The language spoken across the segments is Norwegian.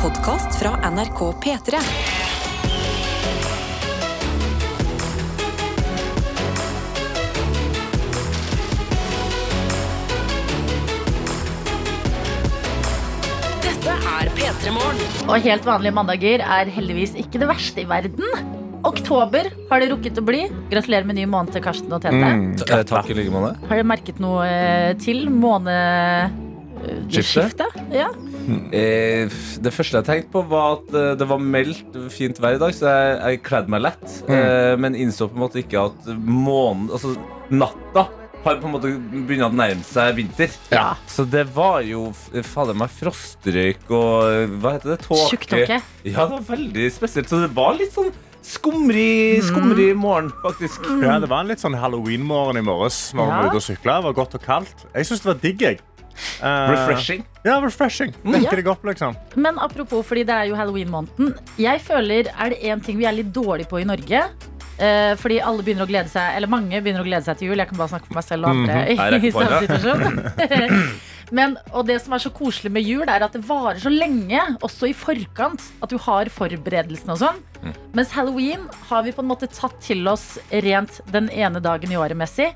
podkast fra NRK P3. Dette er P3 Morgen. Og helt vanlige mandager er heldigvis ikke det verste i verden. Oktober har det rukket å bli. Gratulerer med ny måned til Karsten og Tete. Mm, Takk i like måte. Har dere merket noe eh, til måneskiftet? Skifte? Ja. Eh, det første jeg tenkte på, var at eh, det var meldt fint vær i dag, så jeg, jeg kledde meg lett. Eh, men innså på en måte ikke at månen, altså natta, har på en måte begynt å nærme seg vinter. Ja. Så det var jo fader meg frostrøyk og eh, hva heter det? Tåke. Tjukktåke. Ja, det var veldig spesielt. Så det var litt sånn skumrig, skumrig morgen, faktisk. Ja, det var en litt sånn halloween-morgen i morges. Når vi Ja. var ute og sykla. Det var godt og kaldt. Jeg syns det var digg, jeg. Eh, Refreshing. Ja, refreshing. Vekker deg opp, liksom. Men apropos, fordi det er jo halloween-måneden. Jeg føler, Er det én ting vi er litt dårlige på i Norge? Eh, fordi alle begynner å glede seg Eller mange begynner å glede seg til jul. Jeg kan bare snakke for meg selv og andre Jeg i samme det. situasjon. Men, og det som er så koselig med jul, er at det varer så lenge, også i forkant, at du har forberedelsene og sånn. Mm. Mens halloween har vi på en måte tatt til oss rent den ene dagen i året messig.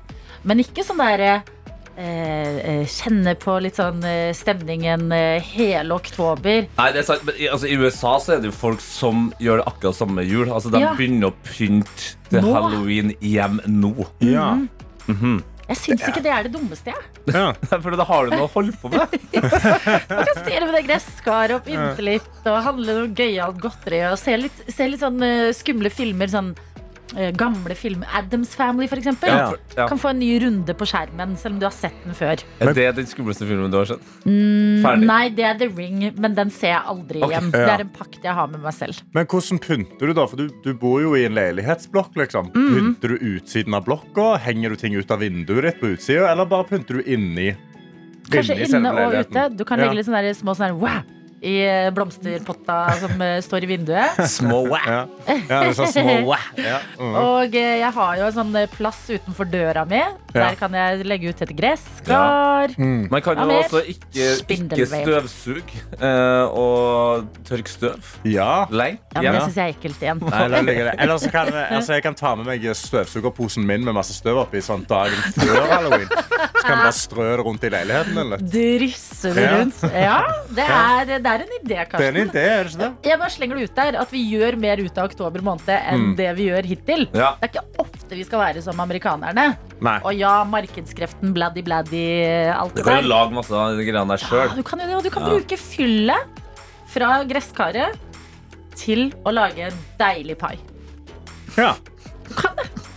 Men ikke sånn derre eh, kjenne på litt sånn eh, stemningen eh, hele oktober. Nei, det er sant, altså, I USA så er det jo folk som gjør det akkurat samme med jul. Altså, De Ja. begynner å pynte til Nå? halloween hjem nå. Ja. Jeg syns ikke det er det dummeste. jeg. ja. For da har du noe å holde på med. Man kan stirre med det gresskaret og pynte litt og handle noe gøyalt godteri og se litt, se litt sånn eh, skumle filmer. Sånn eh, gamle filmer. Adams Family, eksempel. Ja, ja. Kan få en ny runde på skjermen, selv om du har sett den før. Er det den skumleste filmen du har sett? Mm, Nei, det er The Ring, men den ser jeg aldri okay, igjen. ja. Det er en pakt jeg har med meg selv. Men hvordan pynter du, da? For du, du bor jo i en leilighetsblokk. liksom Mhm. Pynter du utsiden av blokka? Henger du ting ut av vinduet ditt på utsida? Eller bare pynter du inni? Kanskje inne og ute. Du kan legge litt sånne der små sånne wow i eh, blomsterpotta som eh, står i vinduet. Små. Ja. ja, det er sånn små. Ja. Mm. Og eh, jeg har jo en sånn eh, plass utenfor døra mi. Der kan jeg legge ut et gresskar. Man kan jo også ikke, ikke støvsuge eh, og tørke støv ja. lenge. Ja, men det syns jeg er ekkelt igjen. Nei, det. Eller så kan altså, jeg kan ta med meg støvsugerposen min med masse støv oppi sånn dagen før halloween. Så kan man bare strø det rundt i leiligheten. Eller? Drysse det rundt. Ja, det er, det er en idé, Det er en idé, er det ikke det? Jeg bare slenger det ut der at vi gjør mer ut av oktober måned enn det vi gjør hittil. Ja. Det er ikke ofte vi skal være som amerikanerne. Nei. Og ja, markedskreften, bladdy bladdy, alt det der. Du kan jo lage masse av de greiene der Ja, du kan jo det, og du kan Ja. bruke fyllet fra gresskaret til å lage en deilig pai. Ja. Det.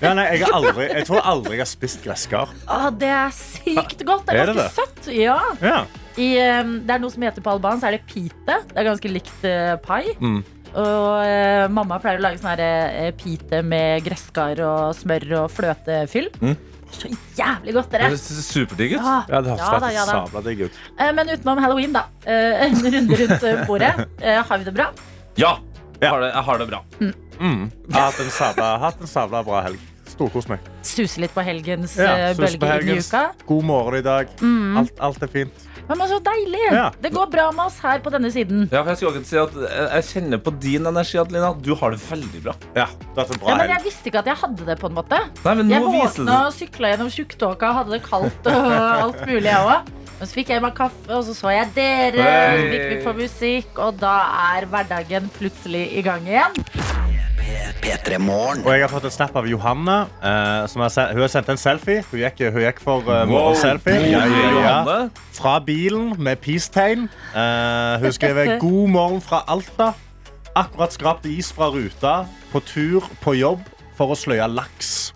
Ja, nei, jeg, har aldri, jeg tror aldri jeg har spist gresskar. Å, det er sykt godt. Det er Er det ganske søtt. Ja. Ja. I, um, det er noe som heter på alban, så er det pite. Det er ganske likt uh, pai. Mm. Og uh, mamma pleier å lage sånn uh, pite med gresskar og smør og fløtefyll. Mm. Så jævlig godt, Det dere. ser superdigg ut. Ja, det høres ja da, ja da. sabla digg ut. Eh, Men utenom halloween, da. eh, En runde rundt uh, bordet. Eh, Har vi det bra? Ja! Jeg har det, jeg har det bra. Mm. Jeg har hatt en sabla, hatt en sabla bra helg. Storkos meg. Suse litt på helgens Ja, eh, på bølge i uka. God morgen i dag. Mm. Alt, alt er fint. Men så deilig! Ja. Det går bra med oss her på denne siden. Ja, jeg si at jeg kjenner på din energi, Adelina. Du har det veldig bra. Ja, du har hatt bra Ja, men jeg visste ikke at jeg hadde det, på en måte. Nei, men Jeg våkna og sykla gjennom tjukktåka, hadde det kaldt og alt mulig, jeg òg. Men så fikk jeg meg kaffe, og så så jeg dere. Hey. Så fikk vi på musikk, og da er hverdagen plutselig i gang igjen. Og jeg har fått en snap av Johanne. Uh, som har sendt, hun har sendt en selfie. Hun gikk, hun gikk for uh, Wow. Ja, ja, ja. Fra bilen med peace-tegn. Uh, hun skriver 'God morgen fra Alta'. Akkurat skrapt is fra ruta. På tur på jobb for å sløye laks.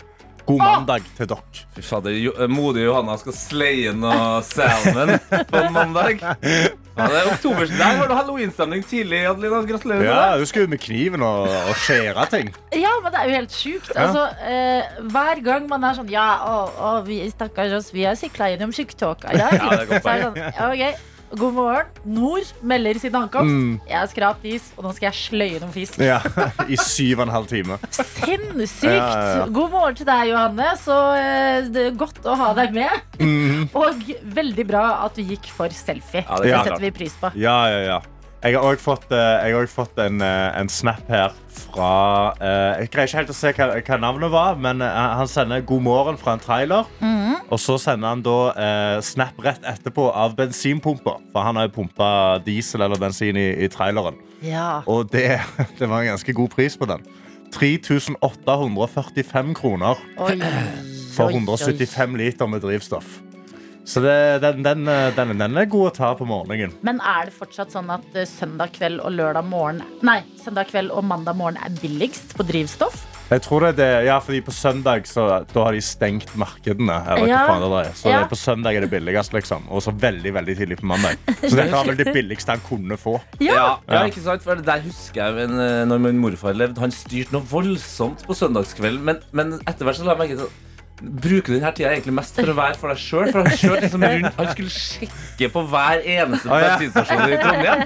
God mandag til dere. Fy fader, jo, eh, modige Johanna skal sleie noe salmon på en mandag. Ja, det er oktober. Der var du halloweenstemning tidlig, Adelina. Gratulerer Ja, med det. hun skulle ut med kniven og, og skjære ting. Ja, men det er jo helt sjukt. Altså, eh, hver gang man er sånn Ja, å, å, vi, stakkars oss, vi har sikla gjennom tjukktåka i dag. Ja, det er godt så er det sånn, ja, ok, God morgen. Nord melder sin ankomst. Mm. Jeg har skrapt is, og nå skal jeg sløye noen fisk. Ja, I syv og en halv time. Sinnssykt! Ja, ja, ja. God morgen til deg, Johanne. Så eh, det er godt å ha deg med. Mm. Og veldig bra at du gikk for selfie. Ja, det det er setter vi pris på. Ja, ja, ja. Jeg har også fått, eh, fått en, eh, en snap her fra eh, Jeg greier ikke helt å se hva, hva navnet var, men han sender 'god morgen' fra en trailer. Og så sender han da eh, snap rett etterpå av bensinpumpa. For han har jo pumpa diesel eller bensin i, i traileren. Ja. Og det, det var en ganske god pris på den. 3845 kroner Oi. for Oi, oi. 175 liter med drivstoff. Så det, den, den, den, den er god å ta på morgenen. Men er det fortsatt sånn at eh, søndag kveld og lørdag morgen Nei, søndag kveld og mandag morgen er billigst på drivstoff? Jeg tror det er det, ja, fordi På søndag så, da har de stengt markedene. Eller Ja. hva faen det er. Så Ja. det, på søndag er det billigst. liksom Og så veldig veldig tidlig på mandag. Så dette var vel det billigste han kunne få. Ja, ja, Ja. ikke sant? For det der husker jeg en, eh, når min morfar levde. Han styrte noe voldsomt på søndagskvelden, men, men etter hvert så la jeg merke til Bruker denne tida egentlig mest for å være for deg sjøl? For han kjørte liksom rundt Han skulle sjekke på hver eneste Å, ja. bensinstasjon i Trondheim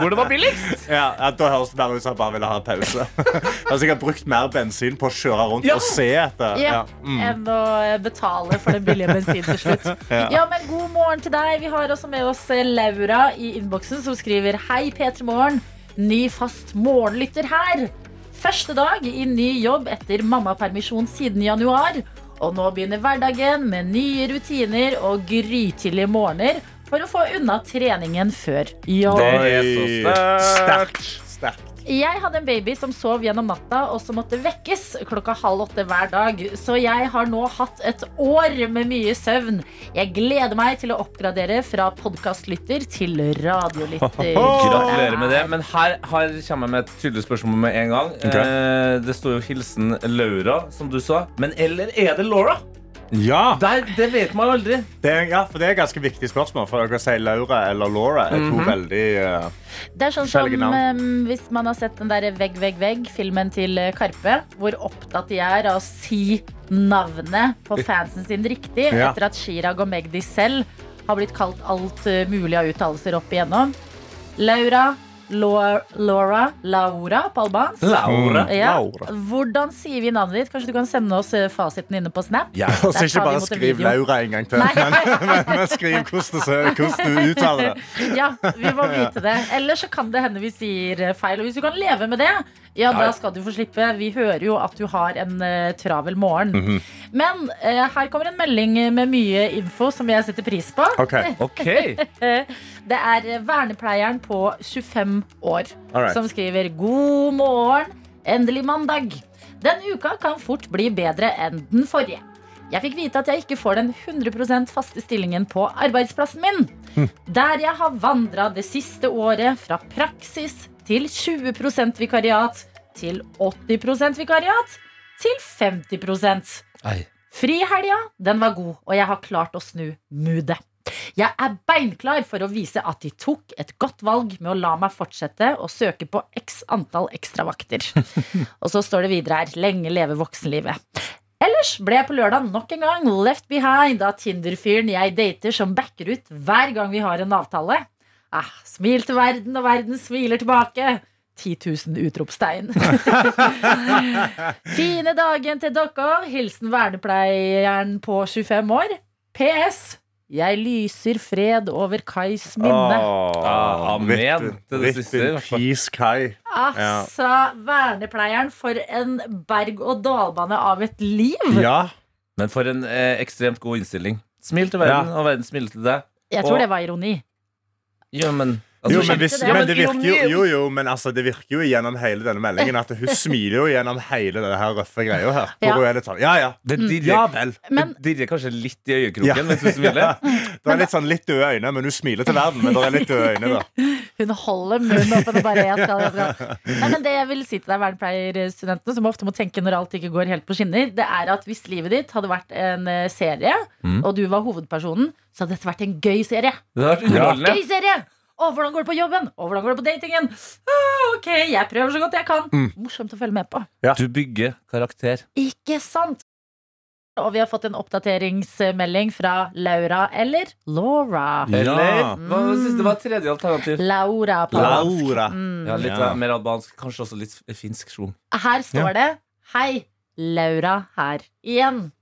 hvor det var billigst. Ja, ja, Da høres det bare ut som han bare ville ha pause. Han har sikkert brukt mer bensin på å kjøre rundt Ja. og se etter. Ja, Ja. Mm. Enn å betale for den billige bensinen til slutt. ja. men God morgen til deg. Vi har også med oss Laura i innboksen, som skriver Hei, P3 Morgen. Ny fast morgenlytter her. Første dag i ny jobb etter mammapermisjon siden januar. Og nå begynner hverdagen med nye rutiner og grytidlige morgener for å få unna treningen før jobb. Det er så sterkt. Sterkt. Jeg hadde en baby som sov gjennom natta og som måtte vekkes klokka halv åtte hver dag. Så jeg har nå hatt et år med mye søvn. Jeg gleder meg til å oppgradere fra podkastlytter til radiolytter. Gratulerer med det. Men her, her kommer jeg med et tydelig spørsmål med en gang. Okay. Eh, det står jo hilsen Laura, som du sa. Men eller er det Laura? Ja, Der, det vet man aldri. det er, ja, for det er et ganske viktig spørsmål. For dere sier Laura eller Laura er to veldig uh, Det er sånn som um, hvis man har sett den der Vegg, vegg, vegg-filmen til eh, Karpe, hvor opptatt de er av å si navnet på fansen sin riktig, Ja. etter at Chirag og Magdi selv har blitt kalt alt mulig av uttalelser opp igjennom. Laura, Laura, Laura, Laura på albansk. Laura. Ja. Laura. Hvordan sier vi navnet ditt? Kanskje du kan sende oss eh, fasiten inne på Snap? Ja. Og så ikke bare skriv video. Laura en gang til, men, men, men skriv hvordan du, hvordan du uttaler det. Ja, vi må vite det. Ellers så kan det hende vi sier feil. Og hvis du kan leve med det, ja, da skal du få slippe. Vi hører jo at du har en uh, travel morgen. Mhm. Men uh, her kommer en melding med mye info som jeg setter pris på. Ok, Okay. Det er vernepleieren på 25 år alright. som skriver God morgen, endelig mandag. Denne uka kan fort bli bedre enn den forrige. Jeg fikk vite at jeg ikke får den 100% faste stillingen på arbeidsplassen min. Der jeg har vandra det siste året fra praksis til 20% vikariat til 80% vikariat til 50% Ei. Frihelga, den var god, og jeg har klart å snu moodet. Jeg er beinklar for å vise at de tok et godt valg med å la meg fortsette å søke på x antall ekstravakter. og så står det videre her lenge leve voksenlivet. Ellers ble jeg på lørdag nok en gang left behind av Tinder-fyren jeg dater som backer ut hver gang vi har en avtale. Ah, smil til verden, og verden smiler tilbake. 10 000 utropstegn. Fine dagen til dere. Hilsen vernepleieren på 25 år. PS. Jeg lyser fred over Kais minne. Ah, amen til det siste, i. Peace, Kai. Altså, vernepleieren, for en berg-og-dal-bane av et liv. Ja. Men for en eh, ekstremt god innstilling. Smil til verden, og verden smiler til deg. Jeg tror Og- det var ironi. Jo, men Jo, altså, men, hvis, det. men det virker jo, jo, jo, men altså, det virker jo gjennom hele denne meldingen at hun smiler jo gjennom hele denne her røffe greia her. Hvor Ja. hun er litt sånn, ja, ja. det dirrer, Ja vel. Men- det dirrer kanskje litt i øyekroken Ja. mens hun smiler. Det er litt sånn litt døde øyne, men hun smiler til verden. Men det er litt døde øyne da. Hun holder munnen åpen og bare jeg skal, jeg skal. Nei, men det jeg vil si til deg, vernepleierstudentene, som ofte må tenke når alt ikke går helt på skinner, det er at hvis livet ditt hadde vært en eh, serie, Mm. og du var hovedpersonen, så hadde dette vært en gøy serie. Det hadde vært. Gøy serie! Å, hvordan går det på jobben? Å, hvordan går det på datingen? Ah, ok, jeg prøver så godt jeg kan. Mm. Morsomt å følge med på. Du bygger karakter. Ikke sant? Og vi har fått en oppdateringsmelding fra Laura eller Laura. Eller hva siste? Det var tredje alternativ. Laura på albansk. Laura. Mm. Ja, litt Ja. mer albansk, kanskje også litt finsk schwung. Her står det Hei, Laura her igjen.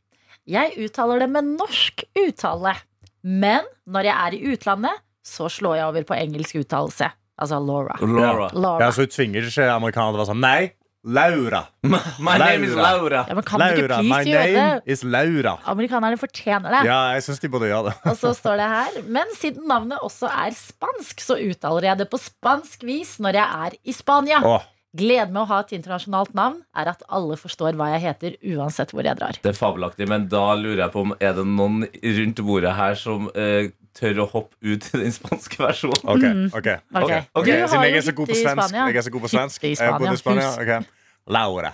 Jeg uttaler det med norsk uttale. Men når jeg er i utlandet, så slår jeg over på engelsk uttalelse. Altså Laura. Laura. Laura. Ja, så hun tvinger ikke amerikanerne til å være sånn Nei, Laura. My name is Laura. Ja, men kan Laura. My name det? is Laura. Amerikanerne fortjener det. Ja, jeg syns de burde gjøre det. Og så står det her Men siden navnet også er spansk, så uttaler jeg det på spansk vis når jeg er i Spania. Oh. Gleden med å ha et internasjonalt navn er at alle forstår hva jeg heter, uansett hvor jeg drar. Det er fabelaktig, men da lurer jeg på om Er det noen rundt bordet her som eh, tør å hoppe ut i den spanske versjonen? OK. ok, okay. okay. okay. Du har Siden jeg er så god på svensk. Jeg er så god på svensk. Hytte i Spania, ok. Laura.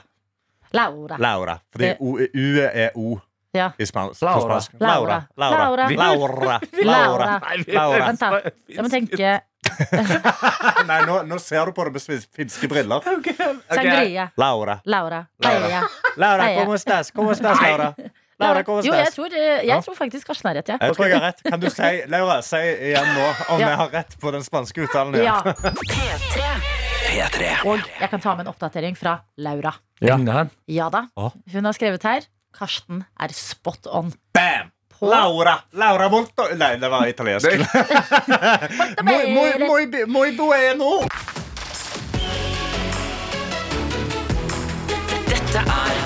Laura. Laura. Fordi Det- U U er O Ja. i spansk. Laura. Laura. Laura. Laura. Laura. Laura. Laura. Vent, da. Jeg må tenke Nei, nå, nå ser du på det med finske briller. Okay. Okay. sangria. Laura. Laura. Laura. Laura, Laura, Paella. ¿cómo estás? ¿Cómo estás, Laura? Laura, ¿cómo Jo, jeg tror, jeg tror faktisk Karsten har rett, ja. Jeg tror jeg har rett. Kan du si, Laura, si igjen nå om Ja. jeg har rett på den spanske uttalen? ja. P3. P3. Og jeg kan ta med en oppdatering fra Laura. Ja. Ja da. Hun har skrevet her Karsten er spot on. Bam! På Laura! Laura Volto Nei, det var italiensk. Muy, muy, muy, muy bueno! Dette er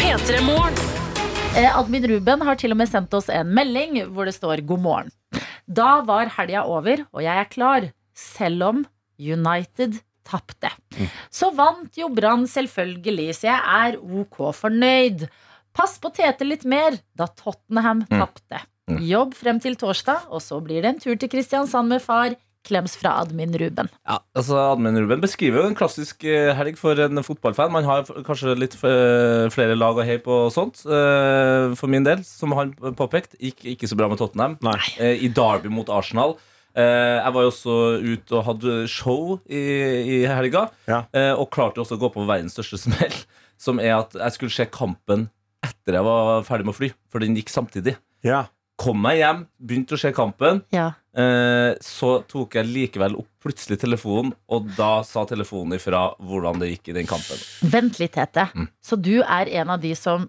P3 Morgen. Eh, Admin Ruben har til og med sendt oss en melding hvor det står 'God morgen'. Da var helga over, og jeg er klar, selv om United tapte. Så vant jo Brann selvfølgelig, så jeg er ok fornøyd. Pass på Tete litt mer, da Tottenham tapte. Jobb frem til torsdag, og så blir det en tur til Kristiansand med far. Klems fra admin Ruben. Ja, altså Admin Ruben beskriver jo en klassisk eh, helg for en fotballfan. Man har kanskje litt eh, flere lag å heie på og sånt. Eh, For min del, som han påpekt, gikk ikke så bra med Tottenham. Nei. I Derby mot Arsenal. Eh, Jeg var jo også ute og hadde show i, i helga, Ja. eh, og klarte også å gå på verdens største smell. Som er at jeg skulle se kampen etter jeg var ferdig med å fly, for den gikk samtidig. Ja. Kom meg hjem, begynte å se kampen. Ja. Eh, så tok jeg likevel opp plutselig telefonen, og da sa telefonen ifra hvordan det gikk i den kampen. Vent litt, Tete. Mm. Så du er en av de som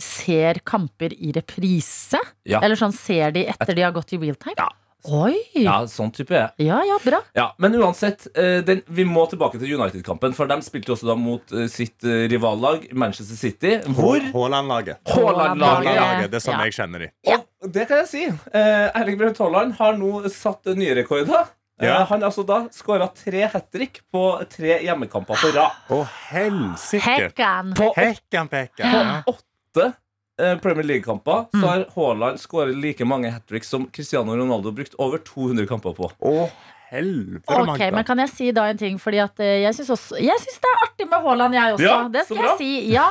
ser kamper i reprise? Ja. Eller sånn ser de etter de har gått i real time? Ja. Oi! Ja, Ja, sånn type er jeg. ja, bra. Ja, men uansett, eh, den, vi må tilbake til United-kampen, for de spilte jo også da mot eh, sitt eh, rivallag Manchester City. Hvor Haaland-laget. Haaland-laget ja. Det er sånn Ja. jeg kjenner de. Og det kan jeg si. Eh, Erling Braut Haaland har nå satt nye rekorder. Ja. han har altså da skåra tre hat trick på tre hjemmekamper på rad. Å, helsike! På Hekkan. Ja. åtte Premier League-kamper så har Haaland skåret like mange hat tricks som Cristiano Ronaldo brukt over 200 kamper på. Å, helvete Ok, men Kan jeg si da en ting? Fordi at eh, Jeg syns også- jeg syns det er artig med Haaland, jeg også. Ja, det skal jeg si. ja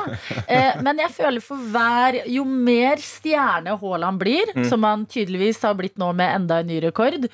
eh, Men jeg føler for hver Jo mer stjerne Haaland blir, Mm. som han tydeligvis har blitt nå med enda en ny rekord,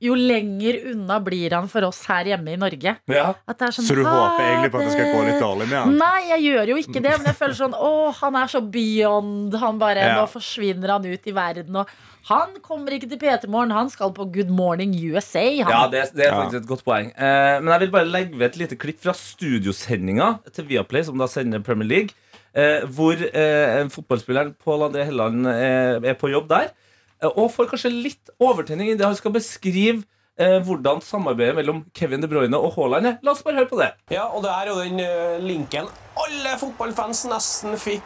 jo lenger unna blir han for oss her hjemme i Norge. Ja. At det er sånn, Så du håper egentlig på at det skal gå litt dårlig med han? Nei, jeg gjør jo ikke det, men jeg føler sånn Å, han er så beyond. Han bare, Ja. Nå forsvinner han ut i verden. Og han kommer ikke til P3 Morgen, han skal på Good Morning USA. Han. Ja, det, det er Ja. faktisk et godt poeng. Eh, men jeg vil bare legge ved et lite klipp fra studiosendinga til Viaplay, som da sender Premier League, eh, hvor eh, fotballspilleren Pål André Helland eh, er på jobb der. Eh, og får kanskje litt overtenning i det han skal beskrive eh, hvordan samarbeidet mellom Kevin De Bruyne og Haaland er. La oss bare høre på det. Ja, og det er jo den linken alle fotballfans nesten fikk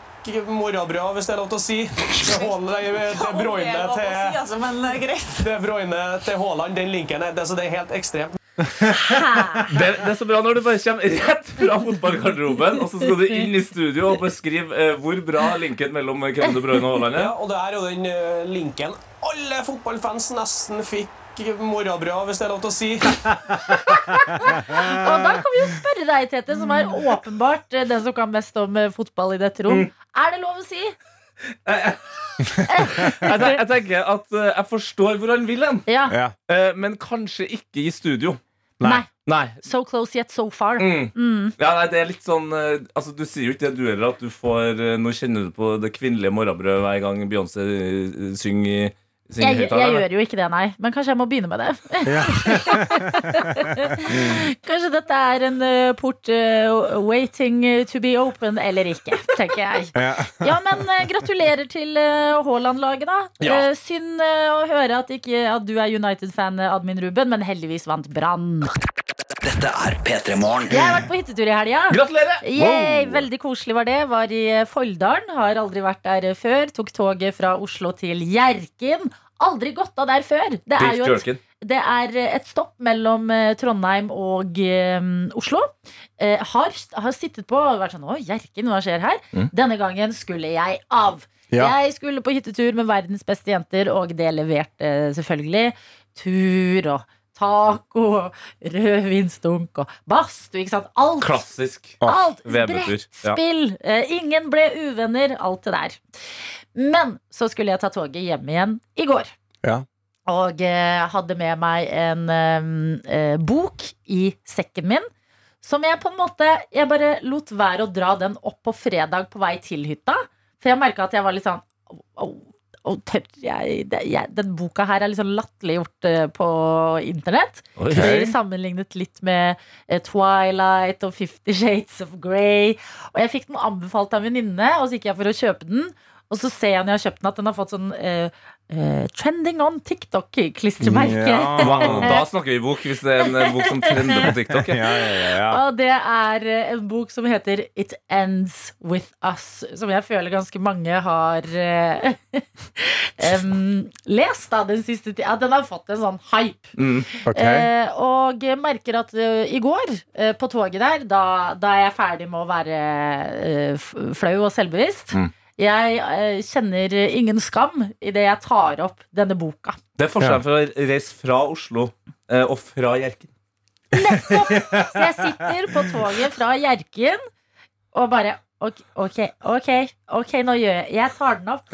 morrabrød av, hvis det er lov til å si. Det Haaland- det det Bruyne til Det Broine til Haaland, den linken, er- det, så det er helt ekstremt. det. Det er så bra når du bare kommer rett fra fotballgarderoben, og så skal du inn i studio og beskrive eh, hvor bra linken mellom Kevin De Bruyne og Haaland er. Ja, og det er jo den eh, linken alle fotballfans nesten fikk morrabrød hvis det er lov til å si. Og da kan vi jo spørre deg, Tete, som er åpenbart eh, den som kan mest om eh, fotball i dette rom. Er det lov å si? Jeg, ten- jeg tenker at eh, jeg forstår hvor han vil hen, Ja. Ja. eh, men kanskje ikke i studio. Nei. Nei. So close yet so far. Mm. Mm. Ja, nei, det er litt sånn eh, Altså, Du sier jo ikke det du heller, at du får eh, Nå kjenner du på det kvinnelige morgenbrød hver gang Beyoncé eh, synger Jeg, jeg gjør jo ikke det, nei. Men kanskje jeg må begynne med det. Ja. kanskje dette er en eh, port uh, waiting to be open, eller ikke, tenker jeg. Ja. Ja, men uh, gratulerer til uh, Haaland-laget, da. Ja. Synd å høre at, ikke, at du er United-fan, Admin Ruben, men heldigvis vant Brann. Dette er P3 Morgen. Jeg har vært på hyttetur i helga. Gratulerer! Yay, Veldig koselig var det. Var i eh, Folldalen. Har aldri vært der eh, før. Tok toget fra Oslo til Hjerkinn. Aldri gått av der før. Det er jo et det er eh, et stopp mellom Trondheim og um, Oslo. Eh, har, har sittet på og vært sånn Å, Hjerkinn, hva skjer her? Mm. Denne gangen skulle jeg av. Ja. Jeg skulle på hyttetur med verdens beste jenter, og det leverte selvfølgelig. Tur og taco og rødvinsdunk og badstue, ikke sant. Alt. Klassisk. Alt. VM-tur. Ja. Eh, ingen ble uvenner. Alt det der. Men så skulle jeg ta toget hjem igjen i går. Ja. Og eh, hadde med meg en eh, eh, bok i sekken min. Som jeg på en måte Jeg bare lot være å dra den opp på fredag på vei til hytta. For jeg merka at jeg var litt sånn oh, tør jeg, jeg Den boka her er sånn latterliggjort uh, på internett. Okay. Det blir sammenlignet litt med uh, Twilight og Fifty Shades of Grey. Og jeg fikk den anbefalt av en venninne, og så gikk jeg for å kjøpe den. Og så ser jeg når jeg har kjøpt den, at den har fått sånn uh, uh, trending on TikTok-klistremerke. Ja. Wow, da snakker vi bok, hvis det er en bok som trender på TikTok. Ja, Ja. ja, ja, ja. Og det er eh, en bok som heter It Ends With Us, som jeg føler ganske mange har em, lest da den siste tida. Den har fått en sånn hype. Mm. okay. uh, og jeg merker at i går, på toget der, da, da er jeg ferdig med å være flau og selvbevisst. Mm. Jeg eh, kjenner ingen skam idet jeg tar opp denne boka. Det er forskjellen for å reise fra Oslo eh, og fra Hjerkinn. Så jeg sitter på toget fra Hjerkinn og bare Ok, ok, ok, ok, nå gjør jeg Jeg tar den opp.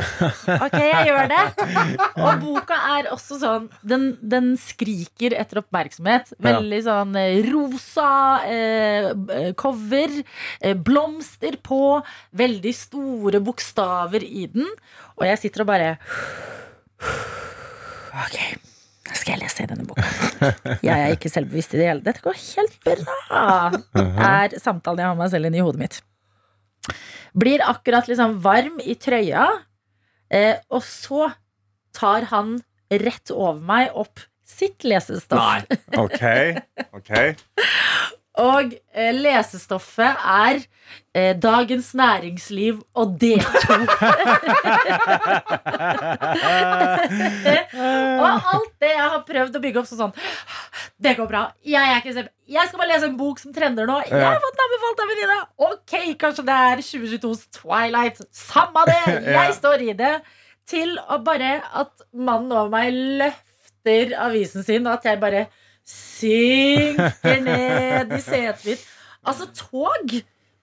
Ok, jeg gjør det. Og boka er også sånn Den, den skriker etter oppmerksomhet. Veldig sånn eh, rosa eh, cover, eh, blomster på, veldig store bokstaver i den. Og jeg sitter og bare Ok, nå skal jeg lese i denne boka. Jeg er ikke selvbevisst i det hele Dette går helt bra, er samtalen jeg har med meg selv inni hodet mitt. Blir akkurat liksom varm i trøya, eh, og så tar han rett over meg opp sitt lesestoff. Nei. Ok. ok. Og eh, lesestoffet er eh, Dagens Næringsliv og D2. og alt det jeg har prøvd å bygge opp som sånn Det går bra. Jeg, jeg skal bare lese en bok som trender nå. Jeg har fått anbefalt av venninne. Ok, kanskje det er 2022s Twilight. Samme det! Jeg står i det. Til å bare at mannen over meg løfter avisen sin, og at jeg bare synker ned i setet mitt. Altså, tog,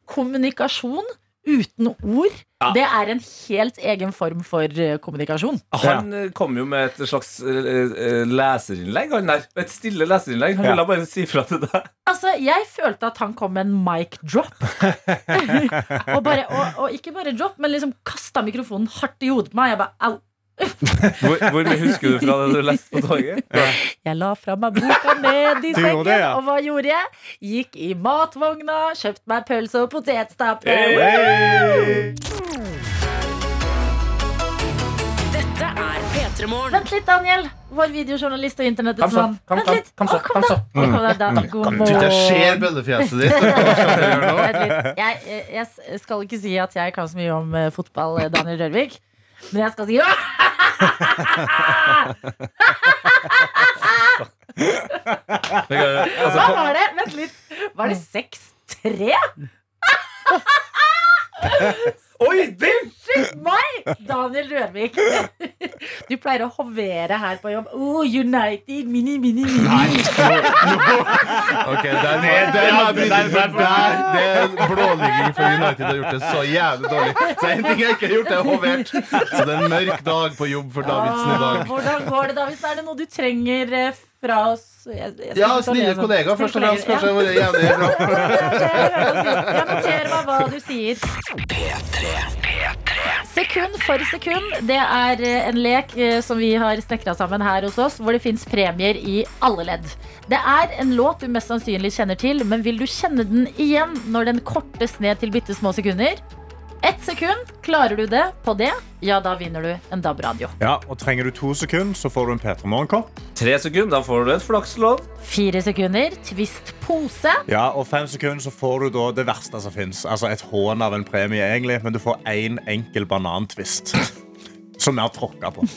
kommunikasjon uten ord, Ja. det er en helt egen form for eh, kommunikasjon. Han eh, kom jo med et slags eh, leserinnlegg, han der. Et stille leserinnlegg. Han Ja. ville bare si fra til deg. Altså, Jeg følte at han kom med en mic drop. og, bare, og, og ikke bare drop, men liksom kasta mikrofonen hardt i hodet på meg. Jeg bare, au. Hvor, hvor mye husker du fra det du leste på toget? Jeg la fra meg boka ned i sengen, det, ja. og hva gjorde jeg? Gikk i matvogna, kjøpte meg pølse og potetstappe. Hey! Dette er P3 Morgen. Vent litt, Daniel. Vår videojournalist og internettets Kom så, mann. kom, kom, kom så, kom kom så. Kom da, da. God morgen. jeg ser bøllefjeset ditt. Jeg skal ikke si at jeg kan så mye om eh, fotball, eh, Daniel Rørvik. Men jeg skal si Altså, Hva var det? Vent litt. Var det 6-3? Oi, unnskyld Meg! Daniel Rørvik. Du pleier å hovere her på jobb. Oh, United, mini, mini, mini. Ok, bryte inn, der det er blåligging for United har gjort det så jævlig dårlig. Så en ting jeg ikke har gjort, er hovert. Så det er en mørk dag på jobb for Davidsen i dag. Ah, Hvordan går det, Davidsen? Er det noe du trenger eh, fra oss? Jeg, jeg Ja, snille sånn. kollegaer først og fremst. Kanskje det vært jævlig bra. Jeg noterer meg hva du sier. P3. P3. Sekund for sekund. Det er eh, en lek eh, som vi har snekra sammen her hos oss, hvor det fins premier i alle ledd. Det er en låt du mest sannsynlig kjenner til, men vil du kjenne den igjen når den kortes ned til bitte små sekunder? Ett sekund. Klarer du det på det, ja, da vinner du en DAB-radio. Ja, og Trenger du to sekunder, så får du en P3 Morgenkopp. Tre sekunder, da får du et flakslodd. Fire sekunder. Twist pose. Ja, og fem sekunder så får du da det verste som fins. Altså et hån av en premie, egentlig, men du får én en enkel banantvist. Som vi har tråkka på.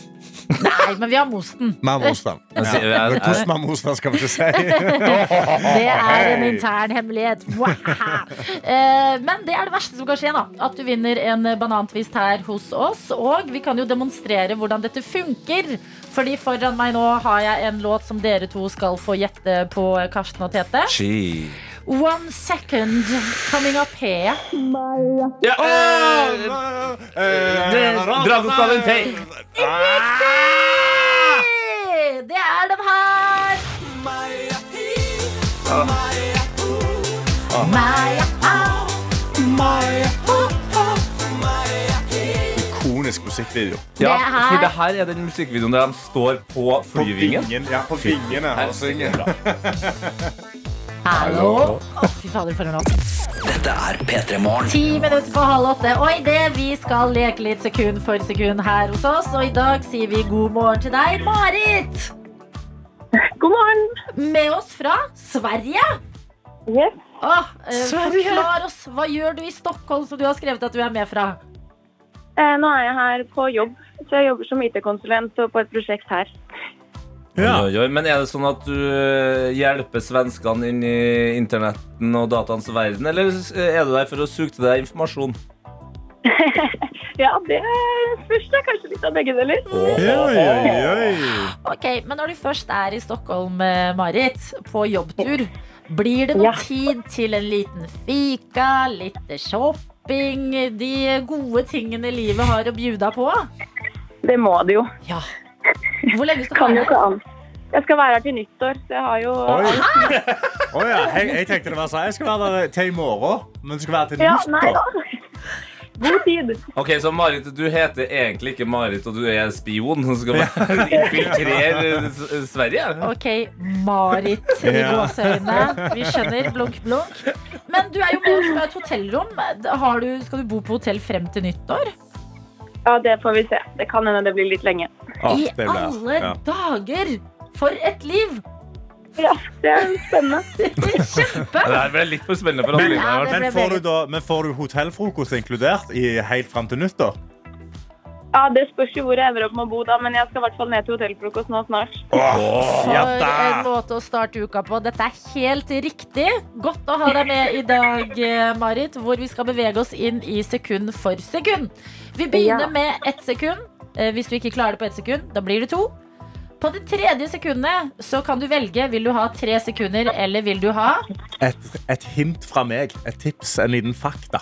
Nei, men vi har mosten. Vi har most den. Hvordan vi most den, skal vi ikke si. Det er en intern hemmelighet. Eh, Men det er det verste som kan skje. da At du vinner en banantvist her hos oss. Og vi kan jo demonstrere hvordan dette funker. Fordi foran meg nå har jeg en låt som dere to skal få gjette på, Karsten og Tete. Ski. One second coming up here. Ja, eh, Dragons Valentine. Det er den her. Maya, au. Ikonisk musikkvideo. Ja, Det her- for det her er den musikkvideoen der de står på På flyvingen. vingen, ja, på vingene og synger. Hallo. Å, Fy fader, for en låt. Dette er P3 Morgen. Ti minutter på halv åtte. Og idet vi skal leke litt sekund for sekund her hos oss, og i dag sier vi god morgen til deg, Marit. God morgen. Med oss fra Sverige. Yes. Åh, eh, forklar oss, hva gjør du i Stockholm som du har skrevet at du er med fra? Eh, nå er jeg her på jobb, så jeg jobber som IT-konsulent og på et prosjekt her. Ja. Oi, oi, Men er det sånn at du eh, hjelper svenskene inn i internetten og dataens verden, eller er du der for å suge til deg informasjon? Ja, det spørs er kanskje litt av begge deler. Oi, oi, oi. Ok, Men når du først er i Stockholm, eh, Marit, på jobbtur, blir det noe Ja. tid til en liten fika, litt shopping, de gode tingene livet har å bjuda på? Det må det jo. Ja. Hvor lenge skal Kan du jo være ikke her? annet. Jeg skal være her til nyttår, så jeg har jo Oi. oh, ja, jeg, jeg tenkte det var sånn. Jeg skal være der til i morgen, men du skal være til Ja, nei nyttår. God tid. Ok, Så Marit, du heter egentlig ikke Marit, og du er spion som skal infiltrere Sverige? Ok, Marit i gåseøynene. Vi skjønner. Blunk, blunk. Men du er jo med oss fra et hotellrom. Har du, skal du bo på hotell frem til nyttår? Ja, det får vi se. Det kan hende det blir litt lenge. Ah, I alle ja. dager! For et liv! Ja, det er spennende. Kjempe! Det er litt for spennende for Men, Adeline. Ja, men, får du da, men får du hotellfrokost inkludert i, helt fram til nyttår? Ja, Det spørs jo hvor jeg ender opp med å bo, da, men jeg skal i hvert fall ned til hotellfrokost nå snart. For en måte å starte uka på. Dette er helt riktig. Godt å ha deg med i dag, eh, Marit, hvor vi skal bevege oss inn i sekund for sekund. Vi begynner Ja. med ett sekund. Eh, Hvis du ikke klarer det på ett sekund, da blir det to. På det tredje sekundet så kan du velge. Vil du ha tre sekunder, eller vil du ha Et, et hint fra meg. Et tips, en liten fakta.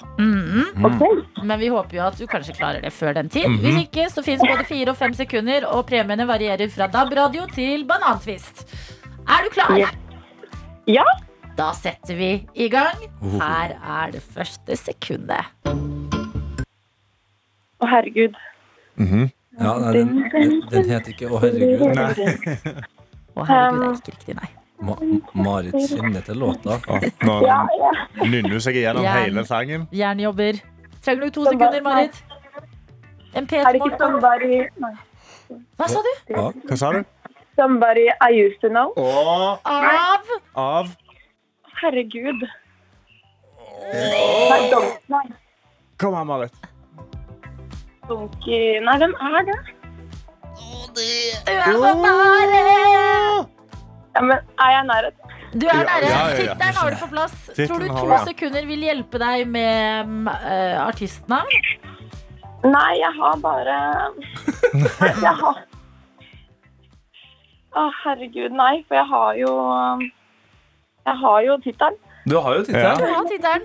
Ok. Men vi håper jo at du kanskje klarer det før den tid. Hvis ikke, så fins både fire og fem sekunder, og premiene varierer fra DAB-radio til banantvist. Er du klar? Ja. Ja. Da setter vi i gang. Her er det første sekundet. Å, herregud. Ja, nei, den, den, den het ikke Å, herregud. Å, herregud, det er ikke riktig, nei. Ma Marit kjenner til låta. Nå nynner hun seg gjennom hele sangen. Jernjobber. Trenger du to sekunder, Marit? En Er det ikke P-morgen. Hva sa du? Ja. Hva sa du? Somebody I used to know. Åh. Av av Herregud. Nei, nei, Kom her, Marit. Donkey Nei, hvem er det? Du er så nære! Ja, men Er jeg i? Du er nære. ja, ja, ja. Tittelen har du på plass. Tror du to sekunder vil hjelpe deg med mm, eh, artistnavn? Nei, jeg har bare Nei, jeg har Å, herregud, nei. For jeg har jo Jeg har jo tittelen. Du har jo tittelen.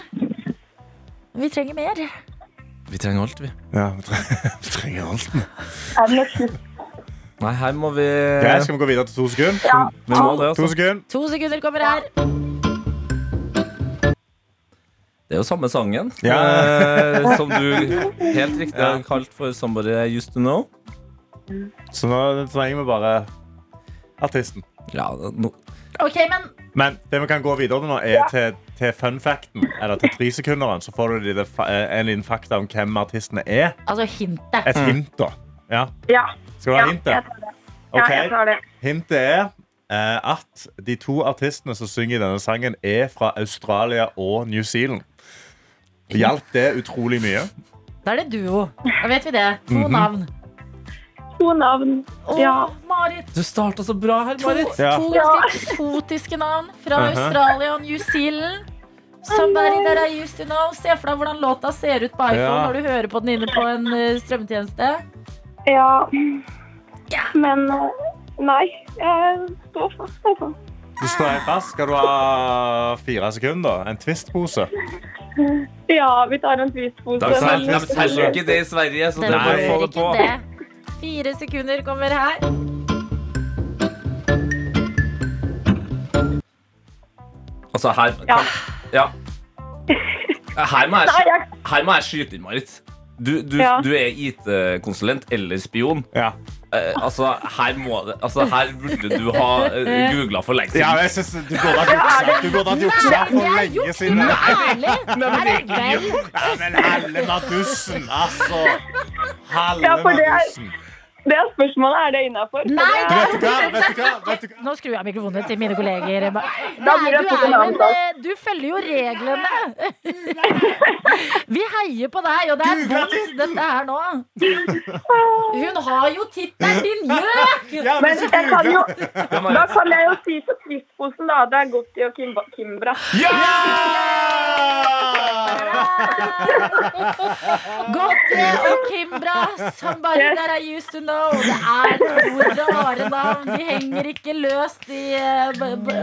Vi trenger mer. Vi trenger alt, vi. Ja, vi trenger, vi trenger alt. Nei, her må vi Ok, skal vi gå videre til to sekunder? Vi må det, To altså. sekunder. To sekunder kommer her. Det er jo samme sangen, Ja. eh, som du helt riktig har kalt for 'Somebody I Used To Know'. Så nå trenger vi bare artisten. Ja, no, Ok, men Men det vi kan gå videre nå, er til, til fun facten. Eller til tresekunderen. Så får du de det eh, en liten fakta om hvem artistene er. altså hintet. Et hint, da. Ja. Ja. Skal du ja hintet? jeg tar det. Ja, jeg tar det. Hintet er eh, at de to artistene som synger i denne sangen, er fra Australia og New Zealand. Hjalp det utrolig mye? Da er det duo. Da vet vi det. To Mhm. navn. To navn. Å, Ja. Marit. Du starta så bra her, To, Marit. Ja. to ganske eksotiske navn fra Mhm. Australia og New Zealand. Somebody that I used to know. Se for deg hvordan låta ser ut på iPhone Ja. når du hører på den inne på en eh, strømmetjeneste. Ja. Men eh, nei, jeg står fast, altså. Du står helt fast. Skal du ha fire sekunder? En Twist-pose? Ja, vi tar en twistpose. Er selger jo ikke det i Sverige, så bare gjør det på. det. Fire sekunder kommer her. Altså, her Ja. Ja. Her må jeg, her må jeg skyte inn, Marit. Du, du, Ja. du er IT-konsulent eller spion. Ja. Eh, altså, her må det Altså, her burde du ha uh, googla for lenge ja jeg synes du burde ha juksa. Du burde ha juksa for lenge siden. Ærlig! nei, nei, nei, nei, nei, nei, nei, altså. nei, nei, for det er- madussen. det er spørsmålet. Er det innafor? Nei, Du vet du hva? Vet du hva? Vet du hva? Nå skrur jeg mikrofonen til mine kolleger. Nei, du, er jo en, eh, du følger jo reglene. Vi heier på deg, og det er vondt, dette her nå. Hun har jo tittelen, din gjøk! Ja, Men jeg kan jo, da kan jeg jo si til Kvistposen, da. Det er Gotti og Kim Kimbra. Gotti og Kimbra, somebody that I used to know. Det er to rare navn. De henger ikke løst i eh,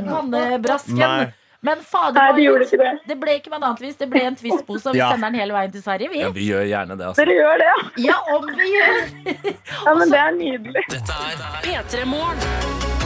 pannebrasken. Men fader, Nei, de gjorde ikke det. det ble ikke med en annen vis. Det ble en twistpose, og vi Ja. sender den hele veien til Sverige. Ja, Vi. vi gjør gjerne det, altså. Dere gjør det, ja. Ja, om vi gjør ja men det er nydelig. Dette er P3 Morgen.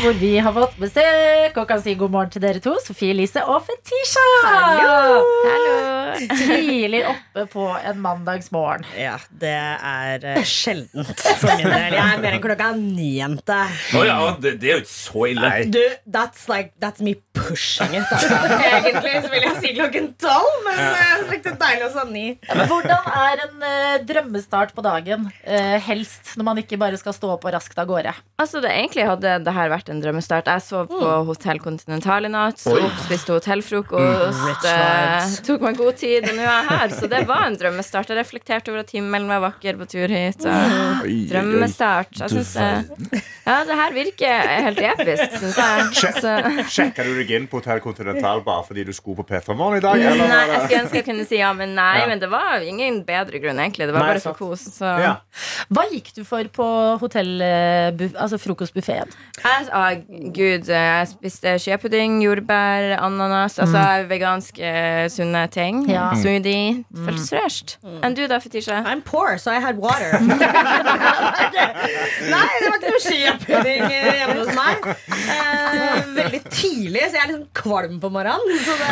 Hvor vi har fått besøk og kan si god morgen til dere to. Sofie Elise og Fetisha. Hallo Tidlig oppe på en mandagsmorgen. Ja, det er eh, sjeldent for min del. Jeg er mer enn klokka ni-jente. Oh, ja, det, det er jo ikke så ille. Du, that's like, that's me pushing it. Altså. Egentlig så vil jeg si klokken tolv, men ja. det er deilig å sa ni. Hvordan er en uh, drømmestart på dagen? Uh, helst når man ikke bare skal stå opp og raskt av gårde. Altså, det Egentlig hadde det her vært en drømmestart. Jeg sov på Hotell Continental i natt. Sto opp, spiste hotellfrokost. Eh, tok meg god tid, og nå er jeg her. Så det var en drømmestart. Jeg reflekterte over at himmelen var vakker på tur hit. Og drømmestart. Jeg synes, det- ja, det her virker helt episk, syns jeg. Sjekka du deg inn på Hotell Continental bare fordi du skulle på P3 Morgen i dag? Eller? nei, jeg skulle ønske jeg kunne si ja, men nei. Ja. Men det var ingen bedre grunn, egentlig. Det var Nei, bare for kos. Så. Ja. Hva gikk du for på hotell, eh, altså frokostbuffeen? Jeg, ah, Gud, jeg spiste skjepudding, jordbær, ananas. Altså veganske, sunne ting. Ja. Smoothie. Føltes fresh. Enn du da, Fetisha? I'm poor, so I had water. Nei, det var ikke noe skipudding eh, hjemme hos meg. Eh, veldig tidlig, så jeg er litt sånn kvalm på morgenen. Så det,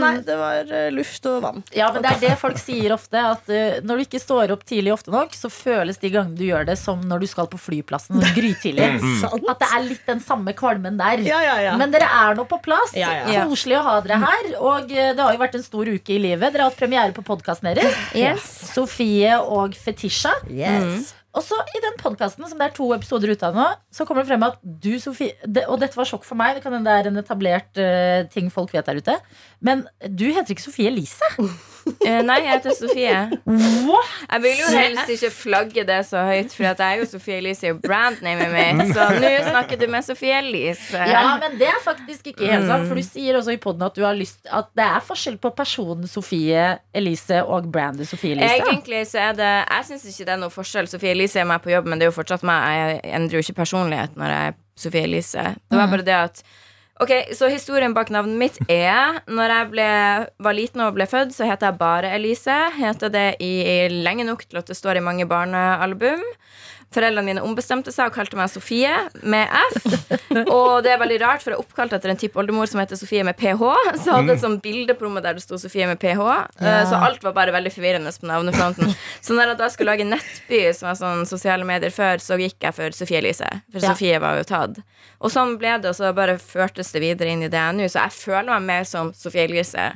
nei, det var eh, luft og vann. Ja, men Det er det folk sier ofte. At uh, Når du ikke står opp tidlig ofte nok, så føles de gangene du gjør det, som når du skal på flyplassen grytidlig. Sant? At det er litt den samme kvalmen der. Ja, ja, ja. Men dere er nå på plass. Koselig å ha dere her. Og eh, det har jo vært en stor uke i livet. Dere har hatt premiere på podkasten deres. Yes. Sofie og Fetisha. Yes. Og så i den podkasten, som det er to episoder ute av nå, så kommer det frem at du, Sofie det, Og dette var sjokk for meg, det kan hende det er en etablert uh, ting folk vet der ute. Men du heter ikke Sofie Elise. Eh, nei, jeg heter Sofie. What? Jeg vil jo helst ikke flagge det så høyt, for jeg er jo Sofie Elise og brandnamet mitt. Så nå snakker du med Sofie Elise. Ja, men det er faktisk ikke helt sant. For du sier også i poden at du har lyst At det er forskjell på personen Sofie Elise og brandet Sofie Elise. Egentlig så er det Jeg syns ikke det er noe forskjell. Sofie Elise er meg på jobb, men det er jo fortsatt meg. Jeg endrer jo ikke personlighet når jeg er Sofie Elise. Det var bare det at Ok, Så historien bak navnet mitt er Når jeg ble, var liten og ble født, så het jeg bare Elise. Heter det i, i lenge nok til at det står i mange barnealbum. Foreldrene mine ombestemte seg og kalte meg Sofie med F. Og det er veldig rart, for jeg er oppkalt etter en tippoldemor som heter Sofie med PH. Så jeg hadde et sånt bilde på rommet der det sto Sofie med PH. Ja. Så alt var bare veldig forvirrende på navnefronten. Så når jeg da skulle lage Nettby, som var sånn sosiale medier før, så gikk jeg for Sofie Elise. For Ja. Sofie var jo tatt. Og sånn ble det, og så bare førtes det videre inn i det jeg er nå. Så jeg føler meg mer som Sofie Elise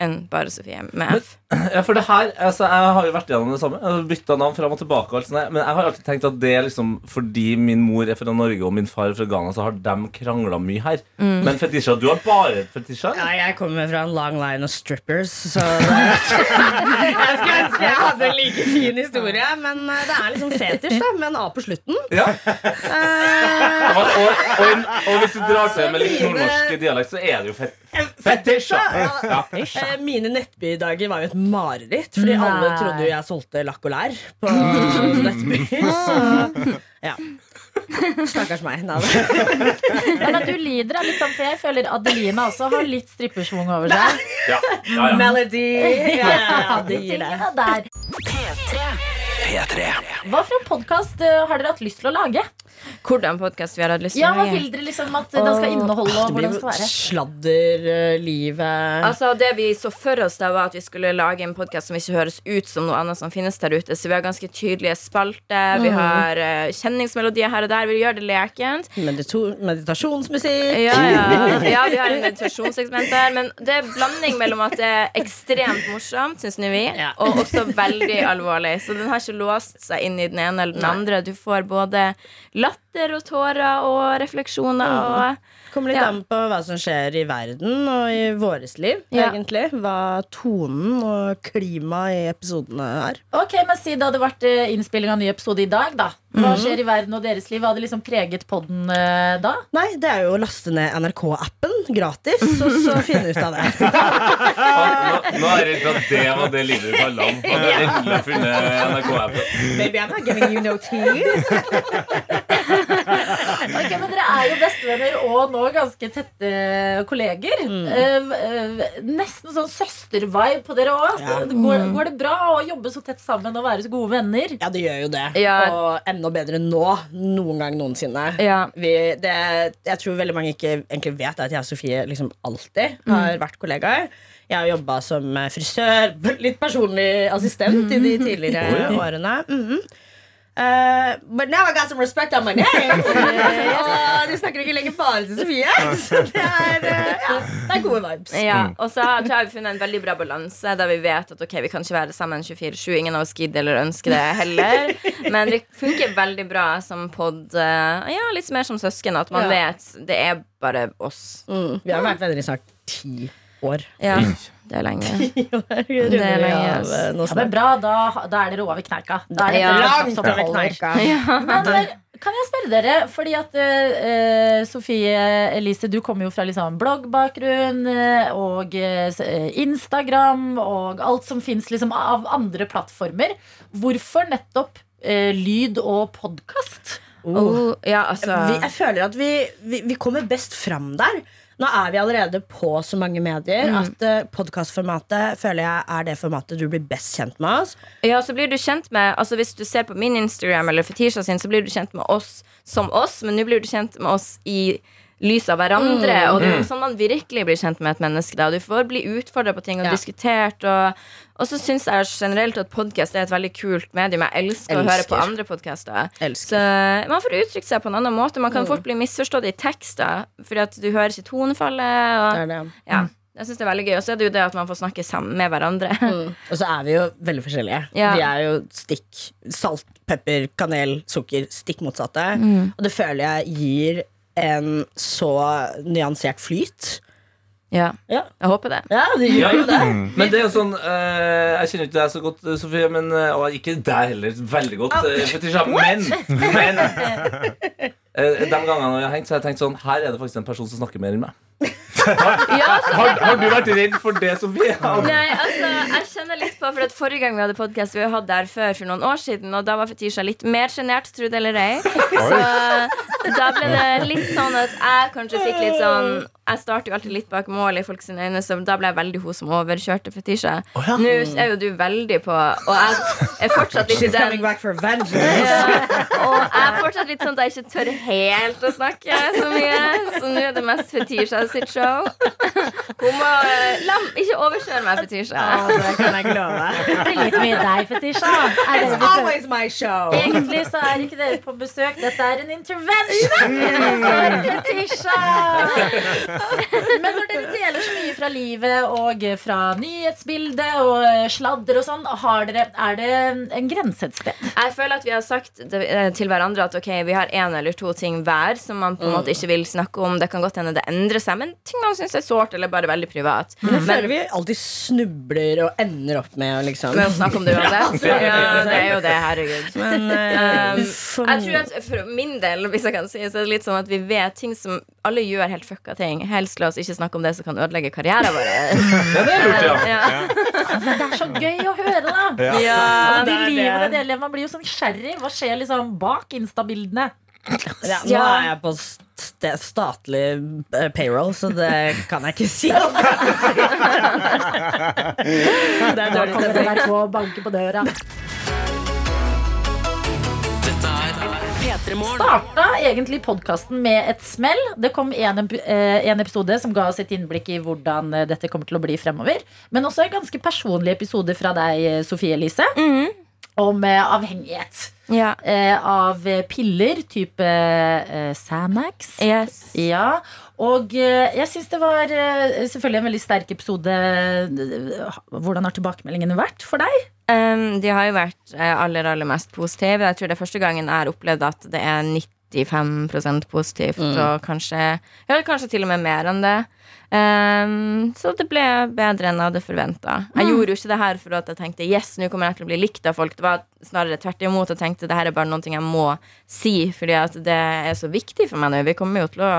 enn bare Sofie med F. Ja, for det her, altså, Jeg har jo vært gjennom det samme. Jeg har Bytta navn fram og tilbake. Og alt sånt. Men jeg har alltid tenkt at det er liksom fordi min mor er fra Norge og min far er fra Ghana, så har de krangla mye her. Mm. Men Fetisha, du har bare Fetisha? Ja, jeg kommer fra en long line of strippers, så Jeg skulle ønske jeg hadde en like fin historie, men eh, det er liksom fetisj, da, med en A på slutten. Ja. Uh, Og, og, og, og hvis du drar til med litt nordnorsk dialekt, så er det jo fet Fetisha! Ja. Eh, Mine Nettby-dager var jo et mareritt, fordi Nei. alle trodde jo jeg solgte lakk og lær på Nettby. Så ja. Stakkars meg. Nei, da. Ja, du lider av litt sånn, for jeg føler Adelina også har litt strippersvung over seg. Ja, ja, ja. Melody. Ja, det gir det. Der. P3. P3. Hva for en podkast har dere hatt lyst til å lage? Hvordan podkast vi har hatt lyst til Ja, Hva vil dere liksom at den skal inneholde? Og det blir hvordan jo skal være? sladder, eh, livet Altså Det vi så for oss, da var at vi skulle lage en podkast som ikke høres ut som noe annet som finnes der ute. Så vi har ganske tydelige spalter. Vi har eh, kjenningsmelodier her og der. Vi gjør det lekent. Medito meditasjonsmusikk. Ja, ja. ja, vi har en meditasjonssegment der. Men det er blanding mellom at det er ekstremt morsomt, syns nå vi, Ja. og også veldig alvorlig. Så den har ikke låst seg inn i den ene eller den andre. Du får både latter og tårer og refleksjoner og Kommer litt Ja. an på hva som skjer i verden og i våres liv, Ja. egentlig. Hva tonen og klimaet i episodene er. Ok, men Si det hadde vært eh, innspilling av ny episode i dag. da Hva Mhm. skjer i verden og deres liv? Hva hadde liksom preget podden eh, da? Nei, det er jo å laste ned NRK-appen gratis, og så finne ut av det. Nå, nå er jeg redd for at det var det livet du. At du endelig funnet NRK-appen. Baby, I'm not giving you no tea. Ok, men Dere er jo bestevenner og nå ganske tette kolleger. Mm. Eh, eh, nesten sånn søstervibe på dere òg. Ja. Går, går det bra å jobbe så tett sammen og være så gode venner? Ja, det gjør jo det. Ja. Og enda bedre nå. Noen gang noensinne. Ja. Vi, det, jeg tror veldig mange ikke egentlig vet at jeg og Sofie liksom alltid har vært kollegaer. Jeg har jobba som frisør, litt personlig assistent i de tidligere årene. Mhm. Eh, but now I got some respect on my name. Og du snakker ikke lenger bare til Sofie. Så det er, eh, ja, det er gode vibes. Ja, og så tror jeg vi funnet en veldig bra balanse der vi vet at okay, vi kan ikke være sammen 24-7. Ingen av oss gidder eller ønsker det heller. Men det funker veldig bra som pod. eh, Ja, litt mer som søsken. At man Ja. vet det er bare oss. Mm. Vi har vært venner i snart ti år. Ja, det er lenge. Det er lenge. Ja, men bra, da, da er dere over kneika. Da er dere Langt over kneika. Men kan jeg spørre dere, fordi at uh, Sofie Elise, du kommer jo fra liksom bloggbakgrunn eh, og Instagram og alt som fins liksom av andre plattformer. Hvorfor nettopp uh, lyd og podkast? Oh, ja, altså jeg føler at vi, vi, vi kommer best fram der. Nå er vi allerede på så mange medier Mm. at uh, podkastformatet føler jeg er det formatet du blir best kjent med oss. Ja, så blir du kjent med Altså Hvis du ser på min Instagram eller Fetisha sin, så blir du kjent med oss som oss, men nå blir du kjent med oss i lys av hverandre. Mm. Og det er sånn man virkelig blir kjent med et menneske. Da. Du får bli utfordra på ting og Ja. diskutert. Og, og så syns jeg generelt at podkast er et veldig kult medium. Jeg elsker, å høre på andre podkaster. Så man får uttrykt seg på en annen måte. Man kan Mm. fort bli misforstått i tekster fordi at du hører ikke tonefallet. Og, Det er det. ja, jeg synes det er veldig gøy. Og så er det jo det at man får snakke sammen med hverandre. Mm. Og så er vi jo veldig forskjellige. Ja. Vi er jo stikk salt, pepper, kanel, sukker. Stikk motsatte. Mm. Og det føler jeg gir en så nyansert flyt. Ja, Ja, jeg håper det. ja det gjør jo det. Men det er jo sånn eh, Jeg kjenner ikke deg så godt, eh, Sofie, men, eh, og ikke deg heller veldig godt. eh, men, men de gangene vi har hengt, så har jeg tenkt sånn Her er det faktisk en person som snakker mer enn meg. Ja, så Har, har du vært redd for det, Sofie? Nei, altså, jeg kjenner litt på For at Forrige gang vi hadde podcast Vi hadde der før for noen år siden Og da var Fetisha litt mer genert, tro det eller ei Så da ble det litt sånn at jeg kanskje fikk litt sånn jeg starter jo alltid litt bak mål i folks øyne, så da ble jeg veldig hun som overkjørte Fetisha. ja. Nå er jo du veldig på Og jeg er fortsatt litt i den back for vengeance. ja. Og jeg er fortsatt litt sånn at jeg ikke tør helt å snakke så mye. Så nå er det mest Fetisha sitt show. Hun må la, ikke overkjøre meg, Fetisha. Ja, det kan jeg love. Det er litt mye deg, Fetisha. Er det It's always my show. Egentlig så er ikke dere på besøk. Dette er en intervention for Fetisha. Men når dere deler så mye fra livet og fra nyhetsbildet og sladder og sånn, har dere, er det en grense et sted? Jeg føler at vi har sagt eh, til hverandre at ok, vi har én eller to ting hver som man på en måte ikke vil snakke om. Det kan godt hende det endrer seg, men ting man syns er sårt eller bare veldig privat. Men jeg føler vi alltid snubler og ender opp med å liksom Med å snakke om det uansett. Ja, det er jo det, herregud. Men eh, Um, jeg tror at For min del hvis jeg kan si, så er det litt sånn at vi vet ting som alle gjør helt fucka ting. Helst la oss ikke snakke om det som kan ødelegge karrieren vår. Ja, det er lurt, ja. Ja. Men det er så gøy å høre, da. Ja. Ja, Altså, de det livene det. deler, Man blir jo så nysgjerrig. Hva skjer liksom bak Insta-bildene? ja, nå er jeg på st statlig eh, payroll, så det kan jeg ikke si. det er Da dårlig kommer stemning. NRK og banker på døra. Starta egentlig podkasten med et smell. Det kom en, eh, en episode som ga oss et innblikk i hvordan eh, dette kommer til å bli fremover. Men også en ganske personlig episode fra deg, eh, Sofie Elise, Mhm. om avhengighet. Ja. Eh, av piller type eh, Sanax. Yes. Ja, og eh, jeg syns det var selvfølgelig en veldig sterk episode. Hvordan har tilbakemeldingene vært for deg? Um, de har jo vært eh, aller, aller mest positive. Jeg tror det er første gangen jeg har opplevd at det er 95% positivt, og kanskje, ja, kanskje til og med mer enn det. Um, så det ble bedre enn jeg hadde forventa. Jeg gjorde jo ikke det her for at jeg tenkte yes, nå kommer jeg til å bli likt av folk. Det var snarere tvert imot. Jeg tenkte det her er bare noe jeg må si, fordi at det er så viktig for meg nå. Vi kommer jo til å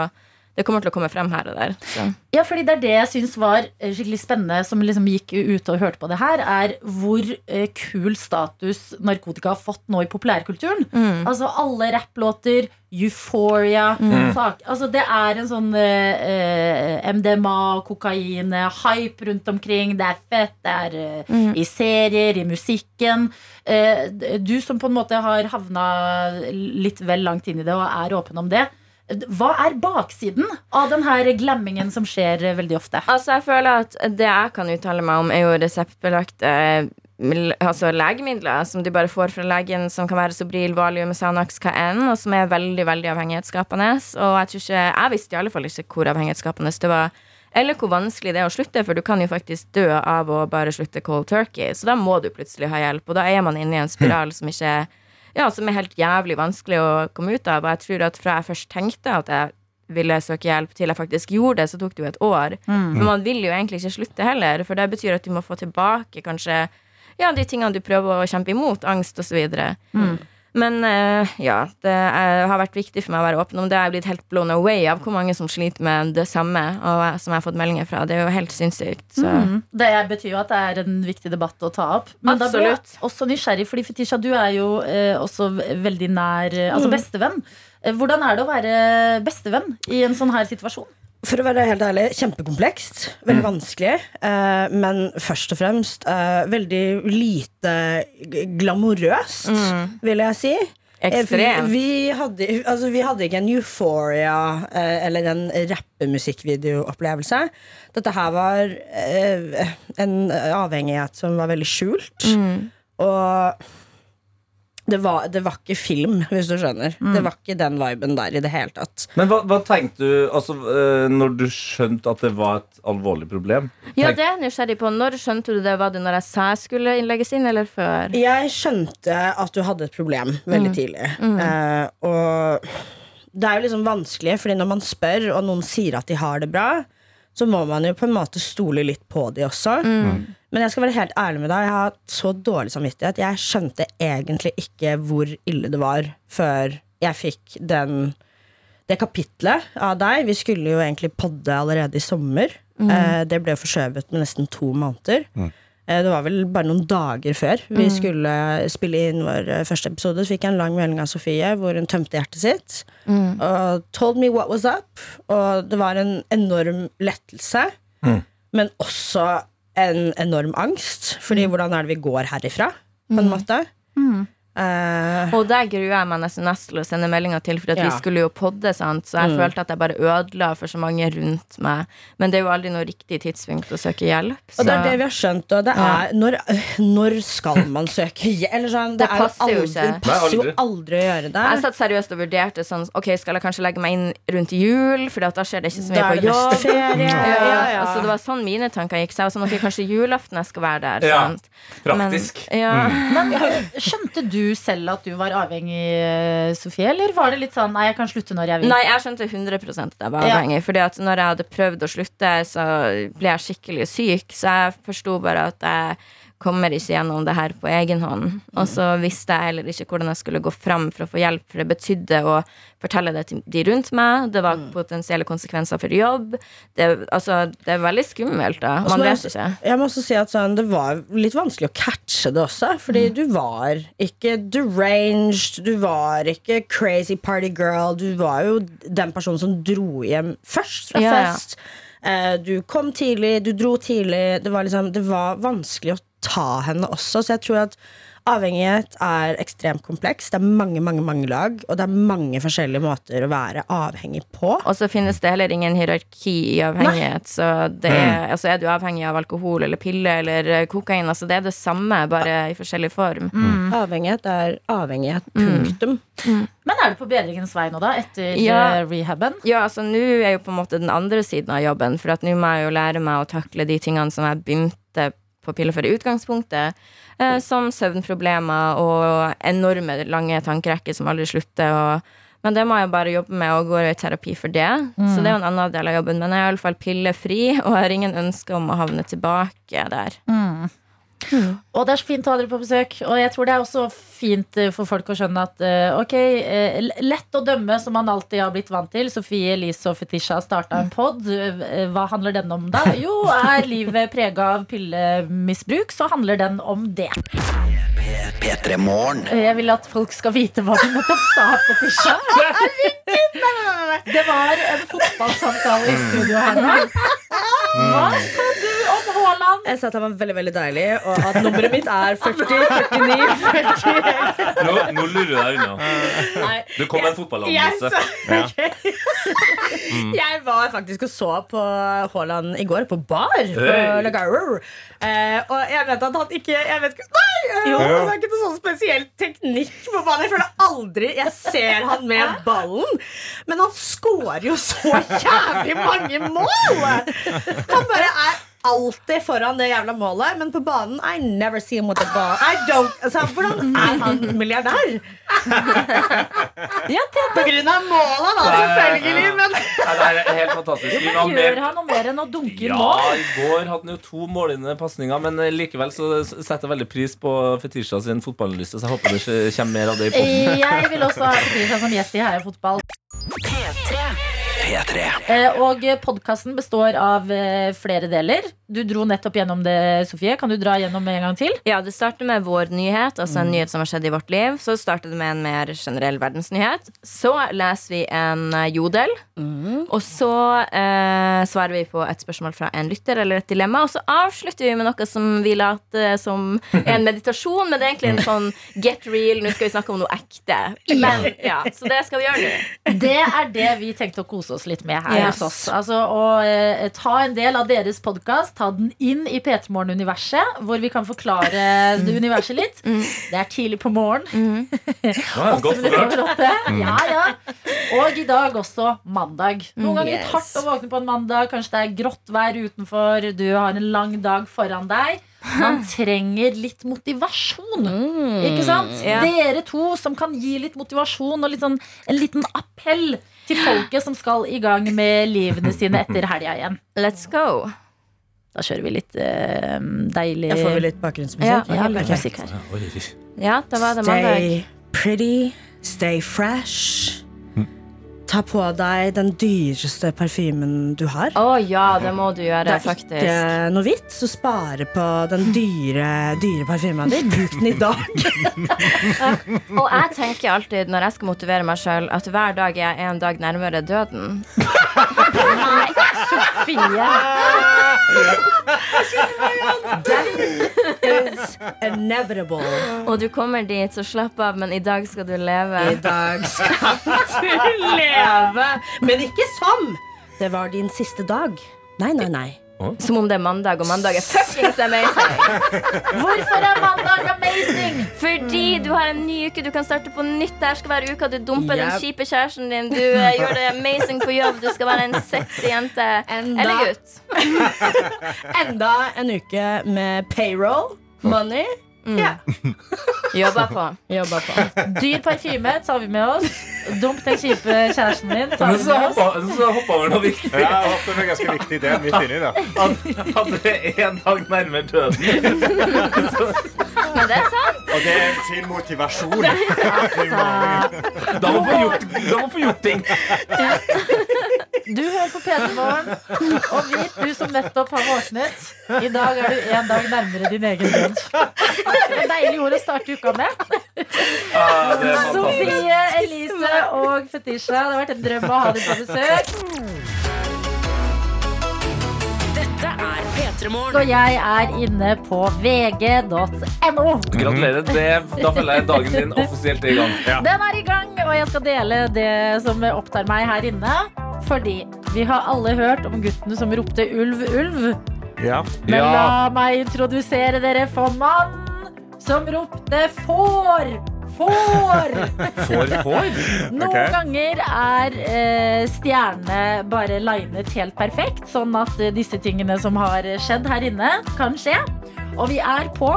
det kommer til å komme frem her og der. Så. Ja, fordi det er det jeg syns var eh, skikkelig spennende, som liksom gikk ut og hørte på det her, er hvor eh, kul status narkotika har fått nå i populærkulturen. Altså alle rapplåter, Euphoria sak, altså Det er en sånn eh, eh, MDMA, kokain, hype rundt omkring. Det er fett. Det er eh, i serier, i musikken. Eh, du som på en måte har havna litt vel langt inn i det og er åpen om det. Hva er baksiden av denne glemmingen som skjer eh, veldig ofte? Altså, jeg føler at det jeg kan uttale meg om, er jo reseptbelagte altså legemidler som de bare får fra legen, som kan være Sobril, Valium, Sanax, hva enn, og som er veldig veldig avhengighetsskapende. Og jeg ikke, jeg visste i alle fall ikke hvor avhengighetsskapende det var. Eller hvor vanskelig det er å slutte, for du kan jo faktisk dø av å bare slutte cold turkey. Så da må du plutselig ha hjelp, og da er man inne i en spiral som ikke er ja, som er helt jævlig vanskelig å komme ut av. Og jeg tror at fra jeg først tenkte at jeg ville søke hjelp, til jeg faktisk gjorde det, så tok det jo et år. Men man vil jo egentlig ikke slutte heller, for det betyr at du må få tilbake kanskje ja, de tingene du prøver å kjempe imot, angst osv. Mm. Men eh, ja, det er, har vært viktig for meg å være åpen om det. Jeg er blitt helt blown away av hvor mange som sliter med det samme, og som jeg har fått meldinger fra. Det er jo helt sinnssykt. Så. Mm. Det betyr jo at det er en viktig debatt å ta opp. Men da blir jeg også nysgjerrig, fordi Fetisha, du er jo eh, også veldig nær eh, Altså bestevenn. Eh, Hvordan er det å være bestevenn i en sånn her situasjon? For å være helt ærlig, kjempekomplekst. Veldig vanskelig. eh, men først og fremst eh, veldig lite glamorøst, glamorøst, vil jeg si. Eh, for Ekstremt. Vi hadde, altså, vi hadde ikke en euphoria eh, eller en rappemusikkvideoopplevelse. Dette her var eh, en avhengighet som var veldig skjult. Og det var, det var ikke film, hvis du skjønner. Det var ikke den viben der i det hele tatt. Men hva, hva tenkte du altså, eh, når du skjønte at det var et alvorlig problem? Ja, det er jeg nysgjerrig på. Når skjønte du det? Var det når jeg sa jeg skulle innlegges inn, eller før? Jeg skjønte at du hadde et problem veldig tidlig. Eh, og det er jo liksom vanskelig, Fordi når man spør, og noen sier at de har det bra, så må man jo på en måte stole litt på de også. Men jeg skal være helt ærlig med deg, jeg har hatt så dårlig samvittighet. Jeg skjønte egentlig ikke hvor ille det var før jeg fikk den det kapitlet av deg. Vi skulle jo egentlig podde allerede i sommer. Eh, det ble forskjøvet med nesten to måneder. Eh, Det var vel bare noen dager før vi skulle spille inn vår eh, første episode. Så fikk jeg en lang melding av Sofie hvor hun tømte hjertet sitt. Og told me what was up. Og det var en enorm lettelse, men også en enorm angst. Fordi hvordan er det vi går herifra, på en måte? Eh, Og der gruer jeg meg nesten mest til å sende meldinger til, for at vi skulle jo podde, sant? så jeg Mm. følte at jeg bare ødela for så mange rundt meg. Men det er jo aldri noe riktig tidspunkt å søke hjelp. Og det er det vi har skjønt. Og det Ja. er når, når skal man søke hjelp? Sånn, det, Det er passer jo ikke. det passer jo aldri å gjøre det. Jeg satt seriøst og vurderte sånn Ok, skal jeg kanskje legge meg inn rundt jul, for da skjer det ikke så mye på det jobb. Ja, Ja, ja. Altså, det var sånn mine tanker gikk. Så jeg var sånn, ok, kanskje julaften jeg skal være der. Ja, sant? Praktisk. Men, ja. Men skjønte du selv at du var avhengig, eh, Sofie? Eller var det litt sånn nei, jeg kan slutte når jeg vil? Nei, jeg skjønte 100% at jeg var Ja. avhengig. Fordi at når jeg hadde prøvd å slutte, så ble jeg skikkelig syk. Så jeg forsto bare at jeg kommer ikke gjennom det her på egen hånd. Og så visste jeg heller ikke hvordan jeg skulle gå fram for å få hjelp, for det betydde å fortelle det til de rundt meg. Det var potensielle konsekvenser for jobb. Det, altså, det er veldig skummelt, da. Man vet ikke. Jeg må også si at sånn, Det var litt vanskelig å catche det også. Fordi du var ikke deranged, du var ikke crazy party girl. Du var jo den personen som dro hjem først fra Ja, ja. fest. Eh, Du kom tidlig, du dro tidlig. Det var, liksom, det var vanskelig å ta henne også. Så jeg tror at avhengighet er ekstremt kompleks. Det er mange mange, mange lag, og det er mange forskjellige måter å være avhengig på. Og så finnes det heller ingen hierarki i avhengighet. Så det er, altså er du avhengig av alkohol eller pille eller eh, kokain, altså det er det samme, bare i forskjellig form. Avhengighet er avhengighet. Punktum. Men er du på bedringens vei nå, da? Etter Ja. eh, rehaben? Ja, altså nå er jo på en måte den andre siden av jobben, for at nå må jeg jo lære meg å takle de tingene som jeg begynte på piller for i utgangspunktet, eh, som søvnproblemer og enorme lange tankerekker som aldri slutter. Og, men det må jeg bare jobbe med og gå i terapi for det. Så det er jo en annen del av jobben. Men jeg er iallfall pillefri, og har ingen ønske om å havne tilbake der. Og det er så fint å ha dere på besøk. Og jeg tror det er også fint eh, for folk å skjønne at eh, ok, eh, lett å dømme som man alltid har blitt vant til. Sofie Elise og Fetisha har starta en pod. Hva handler den om da? Jo, er livet prega av pillemisbruk, så handler den om det. P3 Morgen. Jeg vil at folk skal vite hva du nettopp sa, Fetisha. Det var en fotballsamtale i studio her nå. Hva sa du om Haaland? Jeg sa at han var veldig veldig deilig, og at nummeret mitt er 40, 49, 40 Nå, nå lurer du deg unna. Du kom med en Jeg, fotballanalyse. sa- ok. jeg var faktisk og så på Haaland i går, på bar. På Hey. Le Eh, og jeg vet at han ikke jeg vet ikke, Nei! Jo, det er ikke noe sånn spesiell teknikk på banen. Jeg føler aldri jeg ser han med ballen. Men han scorer jo så jævlig mange mål! Han bare er alltid foran det jævla målet, men på banen I never see him with the ball. I don't, altså, hvordan er han milliardær? På grunn av måla, da, selvfølgelig. Men ja, det er helt fantastisk. Var Gjør han noe mer enn å dunke Ja, mål? i går hadde han jo to målgivende pasninger, men eh, likevel så setter jeg veldig pris på Fetisha sin fotballanalyse, så jeg håper det kommer mer av det i poden. Jeg vil også ha Fetisha som gjest i Heia Fotball. P3. Eh, Og podkasten består av eh, flere deler. Du dro nettopp gjennom det, Sofie. Kan du dra gjennom en gang til? Ja, Det starter med vår nyhet, altså en nyhet som har skjedd i vårt liv. Så starter det med en mer generell verdensnyhet. Så leser vi en jodel. jodel. Og så eh, svarer vi på et spørsmål fra en lytter eller et dilemma. Og så avslutter vi med noe som vi later som er en meditasjon, men det er egentlig en sånn get real. Nå skal vi snakke om noe ekte. Men, ja, så det skal vi gjøre nå. Det er det vi tenkte å kose oss litt med her Yes. hos oss. Altså Å eh, ta en del av deres podkast, ta den inn i P3 Morgen-universet, hvor vi kan forklare det universet litt. Det er tidlig på morgenen. Ja, Åtte minutter over åtte. Ja, ja. Og i dag også mandag. Noen ganger litt hardt å våkne på en mandag. Kanskje det er grått vær utenfor. Du har en lang dag foran deg. Man trenger litt motivasjon. Ikke sant? Ja. Dere to som kan gi litt motivasjon og litt sånn, en liten appell til folket som skal i gang med livene sine etter helga igjen. Let's go. Da kjører vi litt eh, deilig Jeg får vel litt Ja, bakgrunnsmusikk. ja, okay. musikk her. Ja, da var det mandag. Stay pretty, stay fresh. ta på deg den dyreste parfymen du har. Å ja, det må du gjøre, Det er faktisk. ikke noe vits å spare på den dyre, dyre parfymen din. Bruk den i dag. Og jeg tenker alltid når jeg skal motivere meg sjøl, at hver dag er jeg en dag nærmere døden. Nei, Sofie. Is inevitable. Og du kommer dit, så slapp av, men i dag skal du leve. I dag skal du leve. Men ikke som det var din siste dag. Nei, nei, nei. Som om det er mandag, og mandag er fuckings amazing. Hvorfor er mandag amazing? Fordi du har en ny uke, du kan starte på nytt. Det skal være uka du dumper den kjipe kjæresten din. Du uh, gjør det amazing på jobb. Du skal være en sexy jente. Enda- Eller gutt. Enda en uke med payroll. Money. Ja. Jobba på. Jobba på. Dyr parfyme tar vi med oss. Dump den kjipe kjæresten din. Tar vi så med oss. så hoppa over noe viktig. Ja, jeg håper det er ganske viktig det midt inni da. At at det er en dag nærmere døden. Men det er sant. Og det er sin fin motivasjon. Da må få gjort, da må få gjort ting. Du hører på P3 Morgen, og vit du som nettopp har våknet. I dag er du en dag nærmere din egen død. Det er deilig ord å starte uka med. Ah. Sofie, Elise og Fetisha, det har vært en drøm å ha dere på besøk. Dette er P3 Morgen. Og jeg er inne på vg.no. Gratulerer. Det, da føler jeg dagen din offisielt er i gang. Den er i gang, og jeg skal dele det som opptar meg her inne. Fordi vi har alle hørt om gutten som ropte ulv, ulv. Ja. Men Ja. la meg introdusere dere for mannen som ropte får! Får! Får, får. Noen okay. ganger er eh, stjernene bare linet helt perfekt, sånn at eh, disse tingene som har skjedd her inne, kan skje. Og vi er på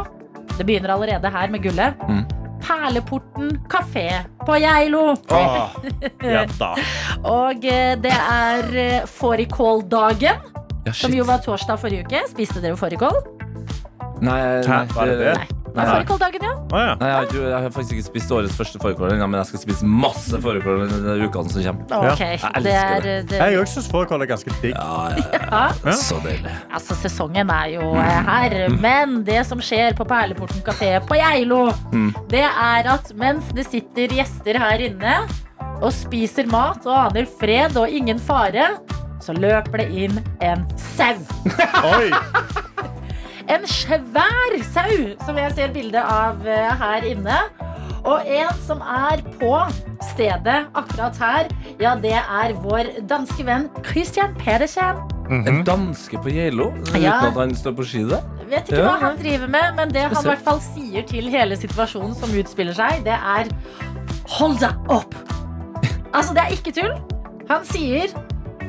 Det begynner allerede her med gullet. Mm. Perleporten kafé på Geilo. Åh, ja da. Og eh, det er eh, fårikåldagen, Ja, som jo var torsdag forrige uke. Spiste dere fårikål? Nei, nei, Var det det? Nei. Det Nei. er fårikåldagen, ja. Ah, ja. Nei, jeg, har ikke, jeg har faktisk ikke spist årets første fårikål ennå, men jeg skal spise masse fårikål denne ukene som kommer. Jeg elsker det er, det. det, Jeg òg syns fårikål er ganske digg. Ja, ja, ja. ja. Så deilig. Altså, sesongen er jo eh, her, men det som skjer på Perleporten kafé på Geilo, Mm. det er at mens det sitter gjester her inne og spiser mat og aner fred og ingen fare, så løper det inn en sau. Oi! En svær sau, som jeg ser bilde av eh, her inne. Og en som er på stedet akkurat her, ja, det er vår danske venn Christian Pedersen. En danske på Geilo uten Ja. at han står på ski? Vet ikke Ja. hva han driver med, men det han i hvert fall sier til hele situasjonen som utspiller seg, det er Hold deg opp! Altså, det er ikke tull. Han sier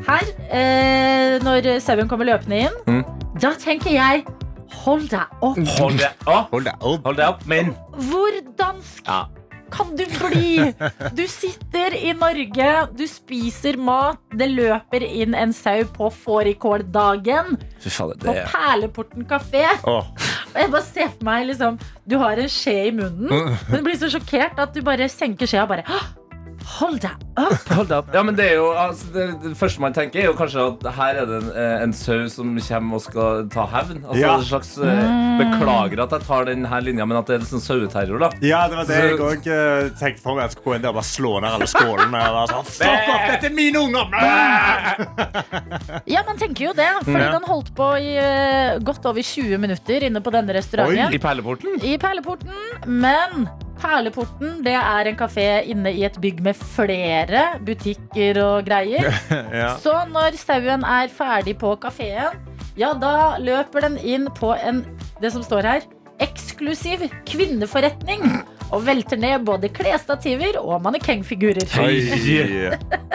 her, eh, når sauen kommer løpende inn, Mm. da tenker jeg Hold deg opp! Hold deg opp! Hold deg opp. Hold deg opp, men Hvor dansk Ja. kan du bli? Du sitter i Norge, du spiser mat, det løper inn en sau på fårikåldagen på er Perleporten kafé. Oh. Jeg bare ser for meg liksom, Du har en skje i munnen, men blir så sjokkert at du bare senker skjea og bare «Hå! Hold deg opp! Hold deg opp. Ja, men det er jo altså, det, det første man tenker, er jo kanskje at her er det en, eh, en sau som kommer og skal ta hevn. Altså Ja. en slags mm. Beklager at jeg tar denne her linja, men at det er sånn saueterror, da. Ja, det var det jeg òg tenkte for meg. Jeg skulle gå inn der og bare slå ned alle skålene. Sånn, Fuck off, dette er mine unger! Ja, man tenker jo det, fordi Ja. den holdt på i eh, godt over 20 minutter inne på denne restauranten. I perleporten? I Perleporten. Men Perleporten det er en kafé inne i et bygg med flere butikker og greier. Ja. Så når sauen er ferdig på kafeen, ja, da løper den inn på en, det som står her, eksklusiv kvinneforretning. Og velter ned både klesstativer og mannekengfigurer. Oi.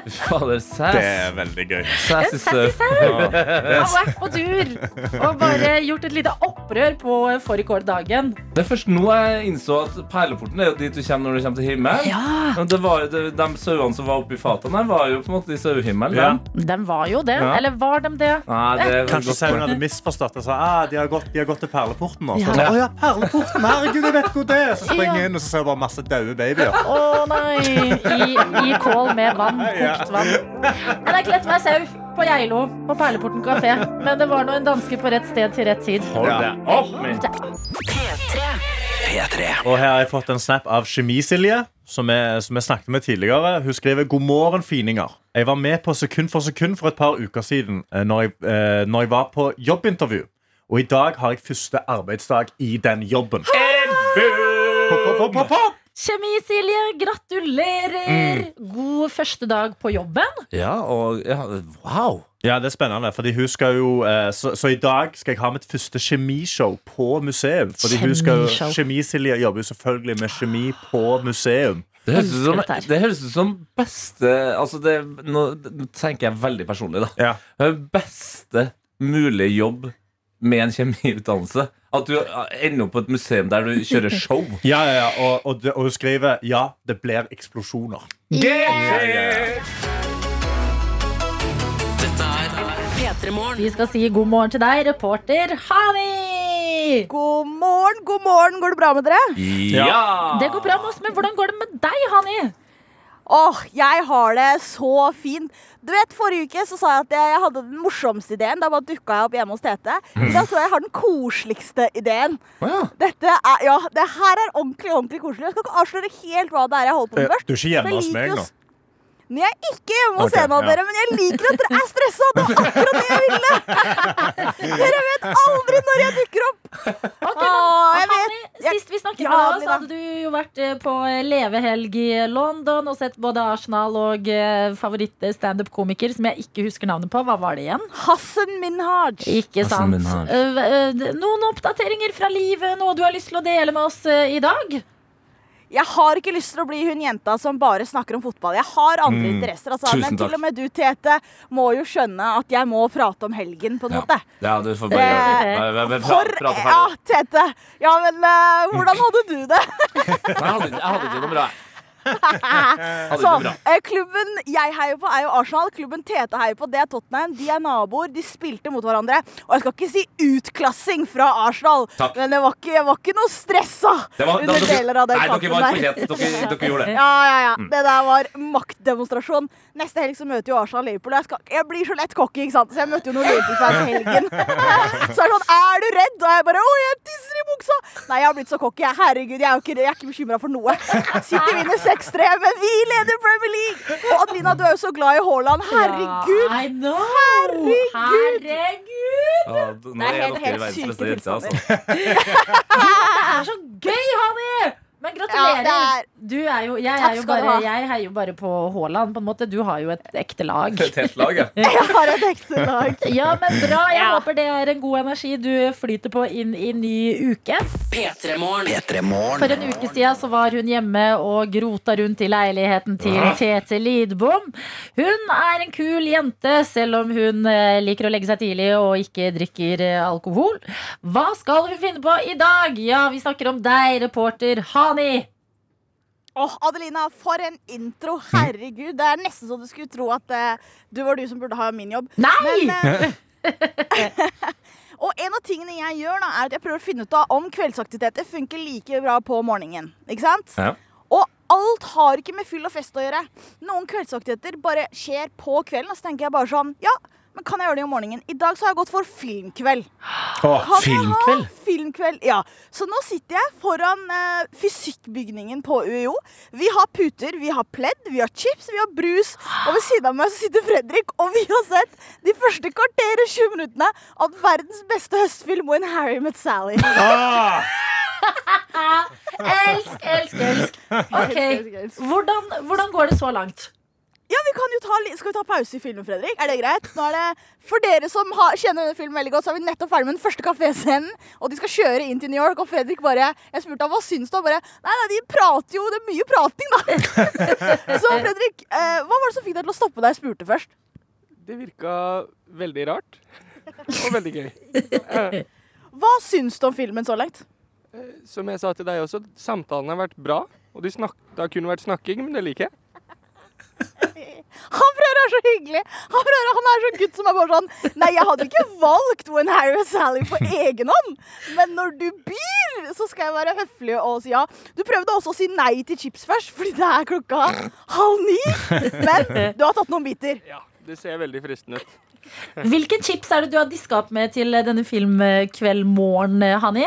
Fader, sass. Det er veldig gøy. Sassy sau. Ja, det Har vært på tur og bare gjort et lite opprør på fårikåldagen. Det er først nå jeg innså at perleporten er jo dit du kommer når du kommer til himmelen. Ja. Det var, det, de sauene som var oppi fatene var jo på en måte i sauehimmelen. Ja. De var jo det. Ja. Eller var de det? Nei, det Kanskje sauen hadde misforstått og sa ah, de har gått, de har gått til Perleporten. Så Ja. Å ja, Perleporten, herregud, jeg vet hvor det er! Så springer jeg inn, og så ser du bare masse døde babyer. Å nei! I, I kål med vann. Kokt vann. Men jeg kledde meg sau på Geilo, på Perleporten kafé. Men det var nå en danske på rett sted til rett tid. Hold Ja. det opp med P3. Og her har jeg fått en snap av Kjemi-Silje, som, jeg- som jeg snakket med tidligere. Hun skriver God morgen, fininger. Jeg var med på Sekund for sekund for et par uker siden eh, når jeg, eh, når jeg var på jobbintervju. Og i dag har jeg første arbeidsdag i den jobben. Pop, pop, pop, pop, pop. Kjemi-Silje, gratulerer! God første dag på jobben. Ja, og ja, wow. Ja, det er spennende, fordi hun skal jo eh, så, så i dag skal jeg ha mitt første kjemishow på museum. Fordi hun skal. Kjemi-Silje jobber jo selvfølgelig med kjemi på museum. Det høres ut som, det høres ut som beste Altså, det, nå, nå tenker jeg veldig personlig, da. Ja. Beste mulige jobb med en kjemiutdannelse. At du ender opp på et museum der du kjører show. Ja, ja, ja, og, og, og hun skriver ja, det blir eksplosjoner. Dette er P3 Morgen. Vi skal si god morgen til deg, reporter Hani! God morgen, god morgen. Går det bra med dere? Ja! Det går bra med oss, men hvordan går det med deg, Hani? Åh, jeg har det så fint. Du vet, Forrige uke så sa jeg at jeg hadde den morsomste ideen. Da bare dukka jeg opp hjemme hos Tete. I dag tror jeg jeg har den koseligste ideen. Oh, ja. Dette er, ja, det her er ordentlig ordentlig koselig. Jeg skal ikke avsløre helt hva det er jeg holder på med først. Du er ikke hjemme hos meg liker nå? å jeg er ikke hjemme hos okay, en av ja. dere, men jeg liker at dere er stressa. Det var akkurat det jeg ville. Dere vet aldri når jeg dukker opp. Ok, Åh, jeg men, vet- Sist vi snakket Ja, med deg, så hadde du jo vært eh, på levehelg i London og sett både Arsenal og eh, favoritt-standup-komiker som jeg ikke husker navnet på. Hva var det igjen? Hassan Minhaj. Ikke Hassan sant. Minhaj. Eh, eh, Noen oppdateringer fra livet? Noe du har lyst til å dele med oss eh, i dag? Jeg har ikke lyst til å bli hun jenta som bare snakker om fotball. Jeg har andre interesser. Altså, Tusen men takk. til og med du, Tete, må jo skjønne at jeg må prate om helgen, på en Ja. måte. ja, du får bare Eh, gjøre det. Bare For prate ferdig. Ja. Tete. Ja, men uh, hvordan hadde du det? Jeg hadde, jeg hadde ikke noe bra. Så, eh, klubben jeg heier på, er jo Arsenal. Klubben Tete heier på, det er Tottenham. De er naboer. De spilte mot hverandre. Og jeg skal ikke si utklassing fra Arsenal, Takk. men det var ikke, jeg var ikke noe stressa Det var- under dere- deler av den Nei, dere kampen var der. Dere, dere gjorde det. Ja, ja, ja. Mm. Det der var maktdemonstrasjon. Neste helg så møter jo Arsenal Liverpool. Jeg, skal, jeg blir så lett cocky, ikke sant? Så jeg møtte jo noen Liverpool-fans i helgen. så er det sånn Er du redd? Og jeg bare Å, jeg tisser i buksa! Nei, jeg har blitt så cocky. Herregud, jeg er ikke, jeg er ikke bekymra for noe. City vinner 6-3, men vi leder Premier League! Og Adelina, du er jo så glad i Haaland. Herregud! I know! Herregud! Herregud! Ja, nå Det er er nok dere helt verdens beste jente, altså. Det er så gøy, Hani! Men gratulerer. Ja, det er- Du er jo, jeg, er jo bare, jeg heier jo bare på Haaland. På en måte. Du har jo et ekte lag. Et helt lag, ja. Jeg har et ekte lag. Ja, men bra. Jeg Ja. håper det er en god energi du flyter på inn i ny uke. P3 Morgen. P3 Morgen. For en uke siden så var hun hjemme og grota rundt i leiligheten til Tete Lidbom. Hun er en kul jente, selv om hun eh, liker å legge seg tidlig og ikke drikker eh, alkohol. Hva skal hun finne på i dag? Ja, vi snakker om deg, reporter Hani. Åh, Adelina, for en intro. Herregud. Det er nesten så du skulle tro at uh, du var du som burde ha min jobb. Nei! Men, uh, og en av tingene jeg gjør, da, er at jeg prøver å finne ut av om kveldsaktiviteter funker like bra på morgenen. Ikke sant? Ja. Og alt har ikke med fyll og fest å gjøre. Noen kveldsaktiviteter bare skjer på kvelden, og så tenker jeg bare sånn Ja, men kan jeg gjøre det om morgenen? I dag så har jeg gått for filmkveld. Kan filmkveld? Jeg ha filmkveld? Ja. Så nå sitter jeg foran eh, fysikkbygningen på UiO. Vi har puter, vi har pledd, vi har chips, vi har brus. Og ved siden av meg så sitter Fredrik, og vi har sett de første kvarter og 20 minuttene av verdens beste høstfilm, When Harry Met Sally. Elsk, elsk, elsk. Ok, hvordan, hvordan går det så langt? Ja, vi kan jo ta, Skal vi ta pause i filmen, Fredrik? Er det greit? Er det, For dere som har, kjenner denne filmen veldig godt, så er vi nettopp ferdig med den første kaféscenen. Og de skal kjøre inn til New York, og Fredrik bare Jeg spurte ham hva syns du? Og bare Nei, nei, de prater jo. Det er mye prating, da. så Fredrik, eh, hva var det som fikk deg til å stoppe da jeg spurte først? Det virka veldig rart. Og veldig gøy. Eh, Hva syns du om filmen så langt? Som jeg sa til deg også, samtalen har vært bra. Og de snak det har kun vært snakking, men det liker jeg. Han Frøyre er så hyggelig! Han Frøyre han er sånn gutt som er bare sånn Nei, jeg hadde ikke valgt When Harry og Sally på egen hånd, men når du byr, så skal jeg være høflig og si ja. Du prøvde også å si nei til chips først, fordi det er klokka halv ni. Men du har tatt noen biter. Ja, det ser veldig fristende ut. Hvilken chips er det du har diska opp med til denne filmkveldmorgen, Hani?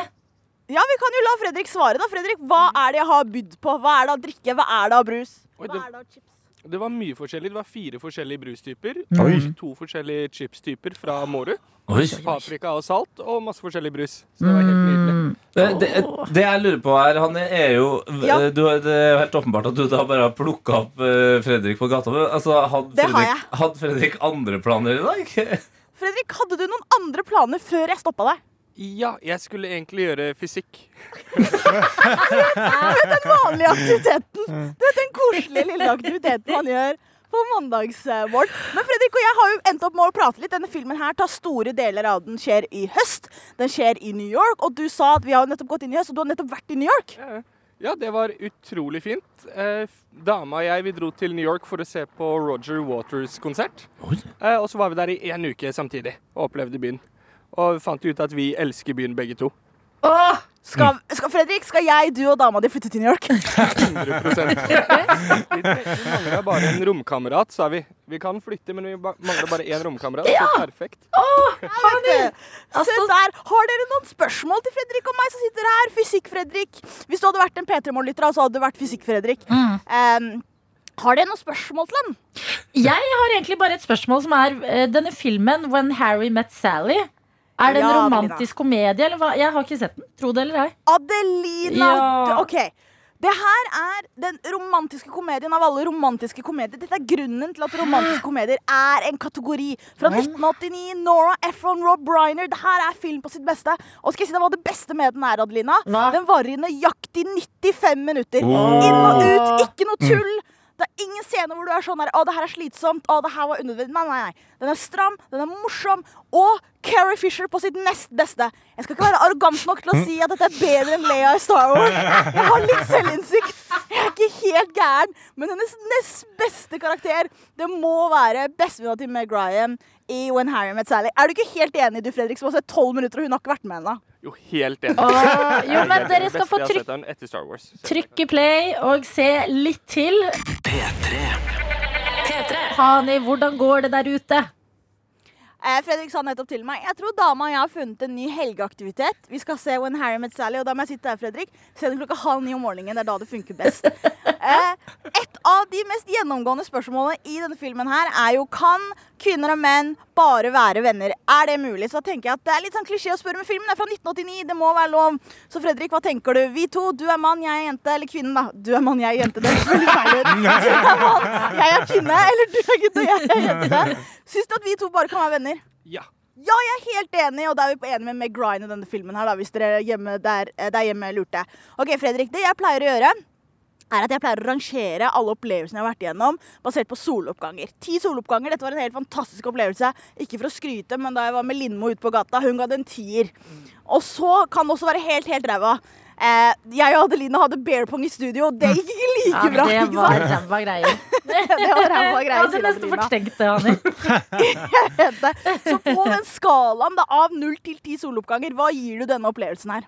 Ja, vi kan jo la Fredrik svare, da. Fredrik, hva er det jeg har bydd på? Hva er det av drikke? Hva er det av brus? Hva er det av chips? Det var mye forskjellig. Det var fire forskjellige brustyper. Oi. To forskjellige chipstyper fra Mårud. Oi. Paprika og salt, og masse forskjellig brus. Så det var helt nydelig. Det, det, det jeg lurer på her, Hanne, er jo Ja. du, Det er jo helt åpenbart at du da bare har plukka opp eh, Fredrik på gata. Altså, hadde, Det har Fredrik, hadde Fredrik andre planer i dag? Fredrik, hadde du noen andre planer før jeg stoppa deg? Ja, jeg skulle egentlig gjøre fysikk. Du vet den vanlige aktiviteten. Du vet den koselige lille aktiviteten man gjør på mandagsmorgen. Men Fredrik og jeg har jo endt opp med å prate litt. Denne filmen her tar store deler av den skjer i høst. Den skjer i New York, og du sa at vi har nettopp gått inn i høst, og du har nettopp vært i New York. Ja, det var utrolig fint. Eh, dama og jeg vi dro til New York for å se på Roger Waters konsert. Eh, og så var vi der i én uke samtidig og opplevde byen. Og vi fant ut at vi elsker byen begge to. Åh, skal, skal, Fredrik, skal jeg, du og dama di flytte til New York? 100 Vi, vi mangler bare en romkamerat, sa vi. Vi kan flytte, men vi ba- mangler bare én romkamerat. Ja. Så perfekt. Se Altså- der. Har dere noen spørsmål til Fredrik og meg som sitter her? Fysikk-Fredrik. Hvis du hadde vært en P3 Morgen-lytter, så hadde du vært Fysikk-Fredrik. Um, har dere noen spørsmål til han? Jeg har egentlig bare et spørsmål som er eh, denne filmen When Harry Met Sally. Er det en Ja, romantisk komedie, eller hva? Jeg har ikke sett den. Tro det eller ei. Adelina Ja. OK. Det her er den romantiske komedien av alle romantiske komedier. Dette er grunnen til at romantiske komedier er en kategori. Fra 1989, Nora Ephron, Rob Reiner. Det her er film på sitt beste. Og skal jeg si deg hva det beste med den er, Adelina? Den varer i nøyaktig 95 minutter. Oh. Inn og ut, ikke noe tull. Det er ingen scene hvor du er sånn her Å, det her er slitsomt. Å, det her var unødvendig. Nei, nei, nei. Den er stram, den er morsom. Og Carrie Fisher på sitt nest beste. Jeg skal ikke være arrogant nok til å si at dette er bedre enn Leia i Star Wars. Jeg har litt selvinnsikt. Jeg er ikke helt gæren. Men hennes nest beste karakter, det må være bestevenninna til Meg Ryan i When Harry Met Sally. Er du ikke helt enig, du, Fredrik, som har sett tolv minutter, og hun har ikke vært med ennå? Jo, helt enig. Åh, jo, men er dere skal få trykk-. Trykke play og se litt til. Hani, hvordan går det der ute? Eh, Fredrik sa nettopp til meg Jeg tror dama og jeg har funnet en ny helgeaktivitet. Vi skal se When Harry Met Sally, og da må jeg sitte her, Fredrik. Se den klokka halv ni om morgenen. Det er da det funker best. Eh, et av de mest gjennomgående spørsmålene i denne filmen her er jo kan kvinner og menn bare være venner. Er det mulig? Så da tenker jeg at det er litt sånn klisjé å spørre, men filmen er fra 1989. Det må være lov. Så Fredrik, hva tenker du? Vi to, du er mann, jeg er jente. Eller kvinnen, da. Du er mann, jeg er jente. Det er veldig feil ut. Du er mann, jeg er kvinne. Eller du er gutt, og jeg er jente. Syns du at vi to bare kan være venner? Ja. Ja, jeg er helt enig, og da er vi på enig med Meg Ryan i denne filmen. her da, Hvis dere hjemme der, eh, der hjemme lurte. Ok, Fredrik, det jeg pleier å gjøre er at jeg pleier å rangere alle opplevelsene jeg har vært igjennom, basert på soloppganger. Ti soloppganger. Dette var en helt fantastisk opplevelse. Ikke for å skryte, men da jeg var med Lindmo ute på gata, hun ga det en tier. Og så kan det også være helt, helt ræva. Eh, jeg og Adeline hadde bear pong i studio, og det gikk ikke like Ja, bra. det var ræva greier. det var ræva greier. Jeg hadde nesten fortrengt det, Hanni. Jeg vet det. Så på den skalaen da, av null til ti soloppganger, hva gir du denne opplevelsen her?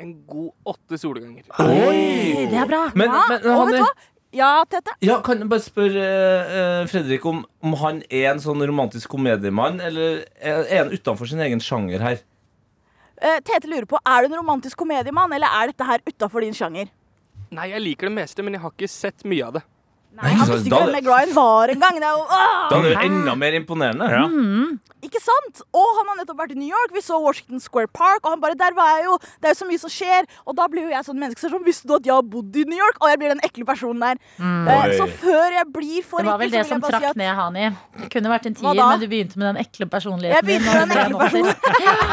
En god åtte solganger. Oi, det er bra. Men, Ja, men og vet du hva? Ja, Tete? ja, kan jeg bare spørre uh, Fredrik om, om han er en sånn romantisk komediemann, eller er er han utenfor sin egen sjanger her? Eh, Tete lurer på, er du en romantisk komediemann, eller er dette her utafor din sjanger? Nei, jeg liker det meste, men jeg har ikke sett mye av det. Nei, Han visste ikke hvem Meg Ryan var engang. Da er det jo enda mer imponerende. Mm. Ikke sant? Og han har nettopp vært i New York. Vi så Washington Square Park. Og han bare, der var jeg jo, Det er jo så mye som skjer. Og da blir jo jeg sånn menneske som Visste du at jeg har bodd i New York? Og jeg blir den ekle personen der. Mm. Uh, så før jeg blir for ekkel Det var vel det som trakk si at ned Hani. Det kunne vært en tier, men du begynte med den ekle personligheten Jeg begynte med den ekle personen.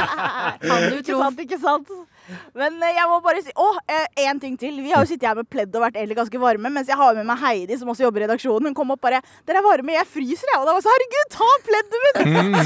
Kan du tro ikke sant, ikke sant? Men eh, jeg må bare si Å, én ting til. Vi har jo sittet her med pledd og vært egentlig ganske varme, mens jeg har med meg Heidi, som også jobber i redaksjonen. Hun kom opp bare 'Dere er varme, jeg fryser', jeg. Og da var jeg sånn Herregud, ta pleddet mitt!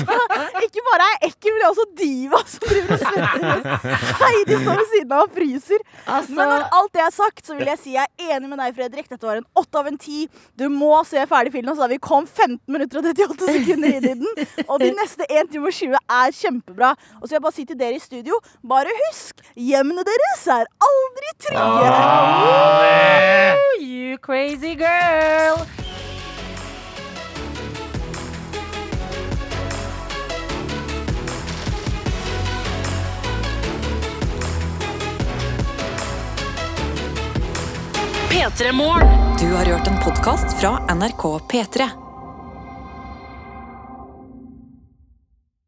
Så ikke bare er jeg ekkel, men jeg er også diva som driver og svetter. Heidi står ved siden av og fryser. Altså- Men når alt det er sagt, så vil jeg si jeg er enig med deg, Fredrik. Dette var en åtte av en ti. Du må se ferdig filmen, så da vi kom 15 minutter og 38 sekunder inn i den. Og de neste 1 time og 20 er kjempebra. Og så vil jeg bare si til dere i studio, bare husk, hjemmene deres er aldri trygge. Woo, you crazy girl. P3 Du har hørt en podkast fra NRK P3.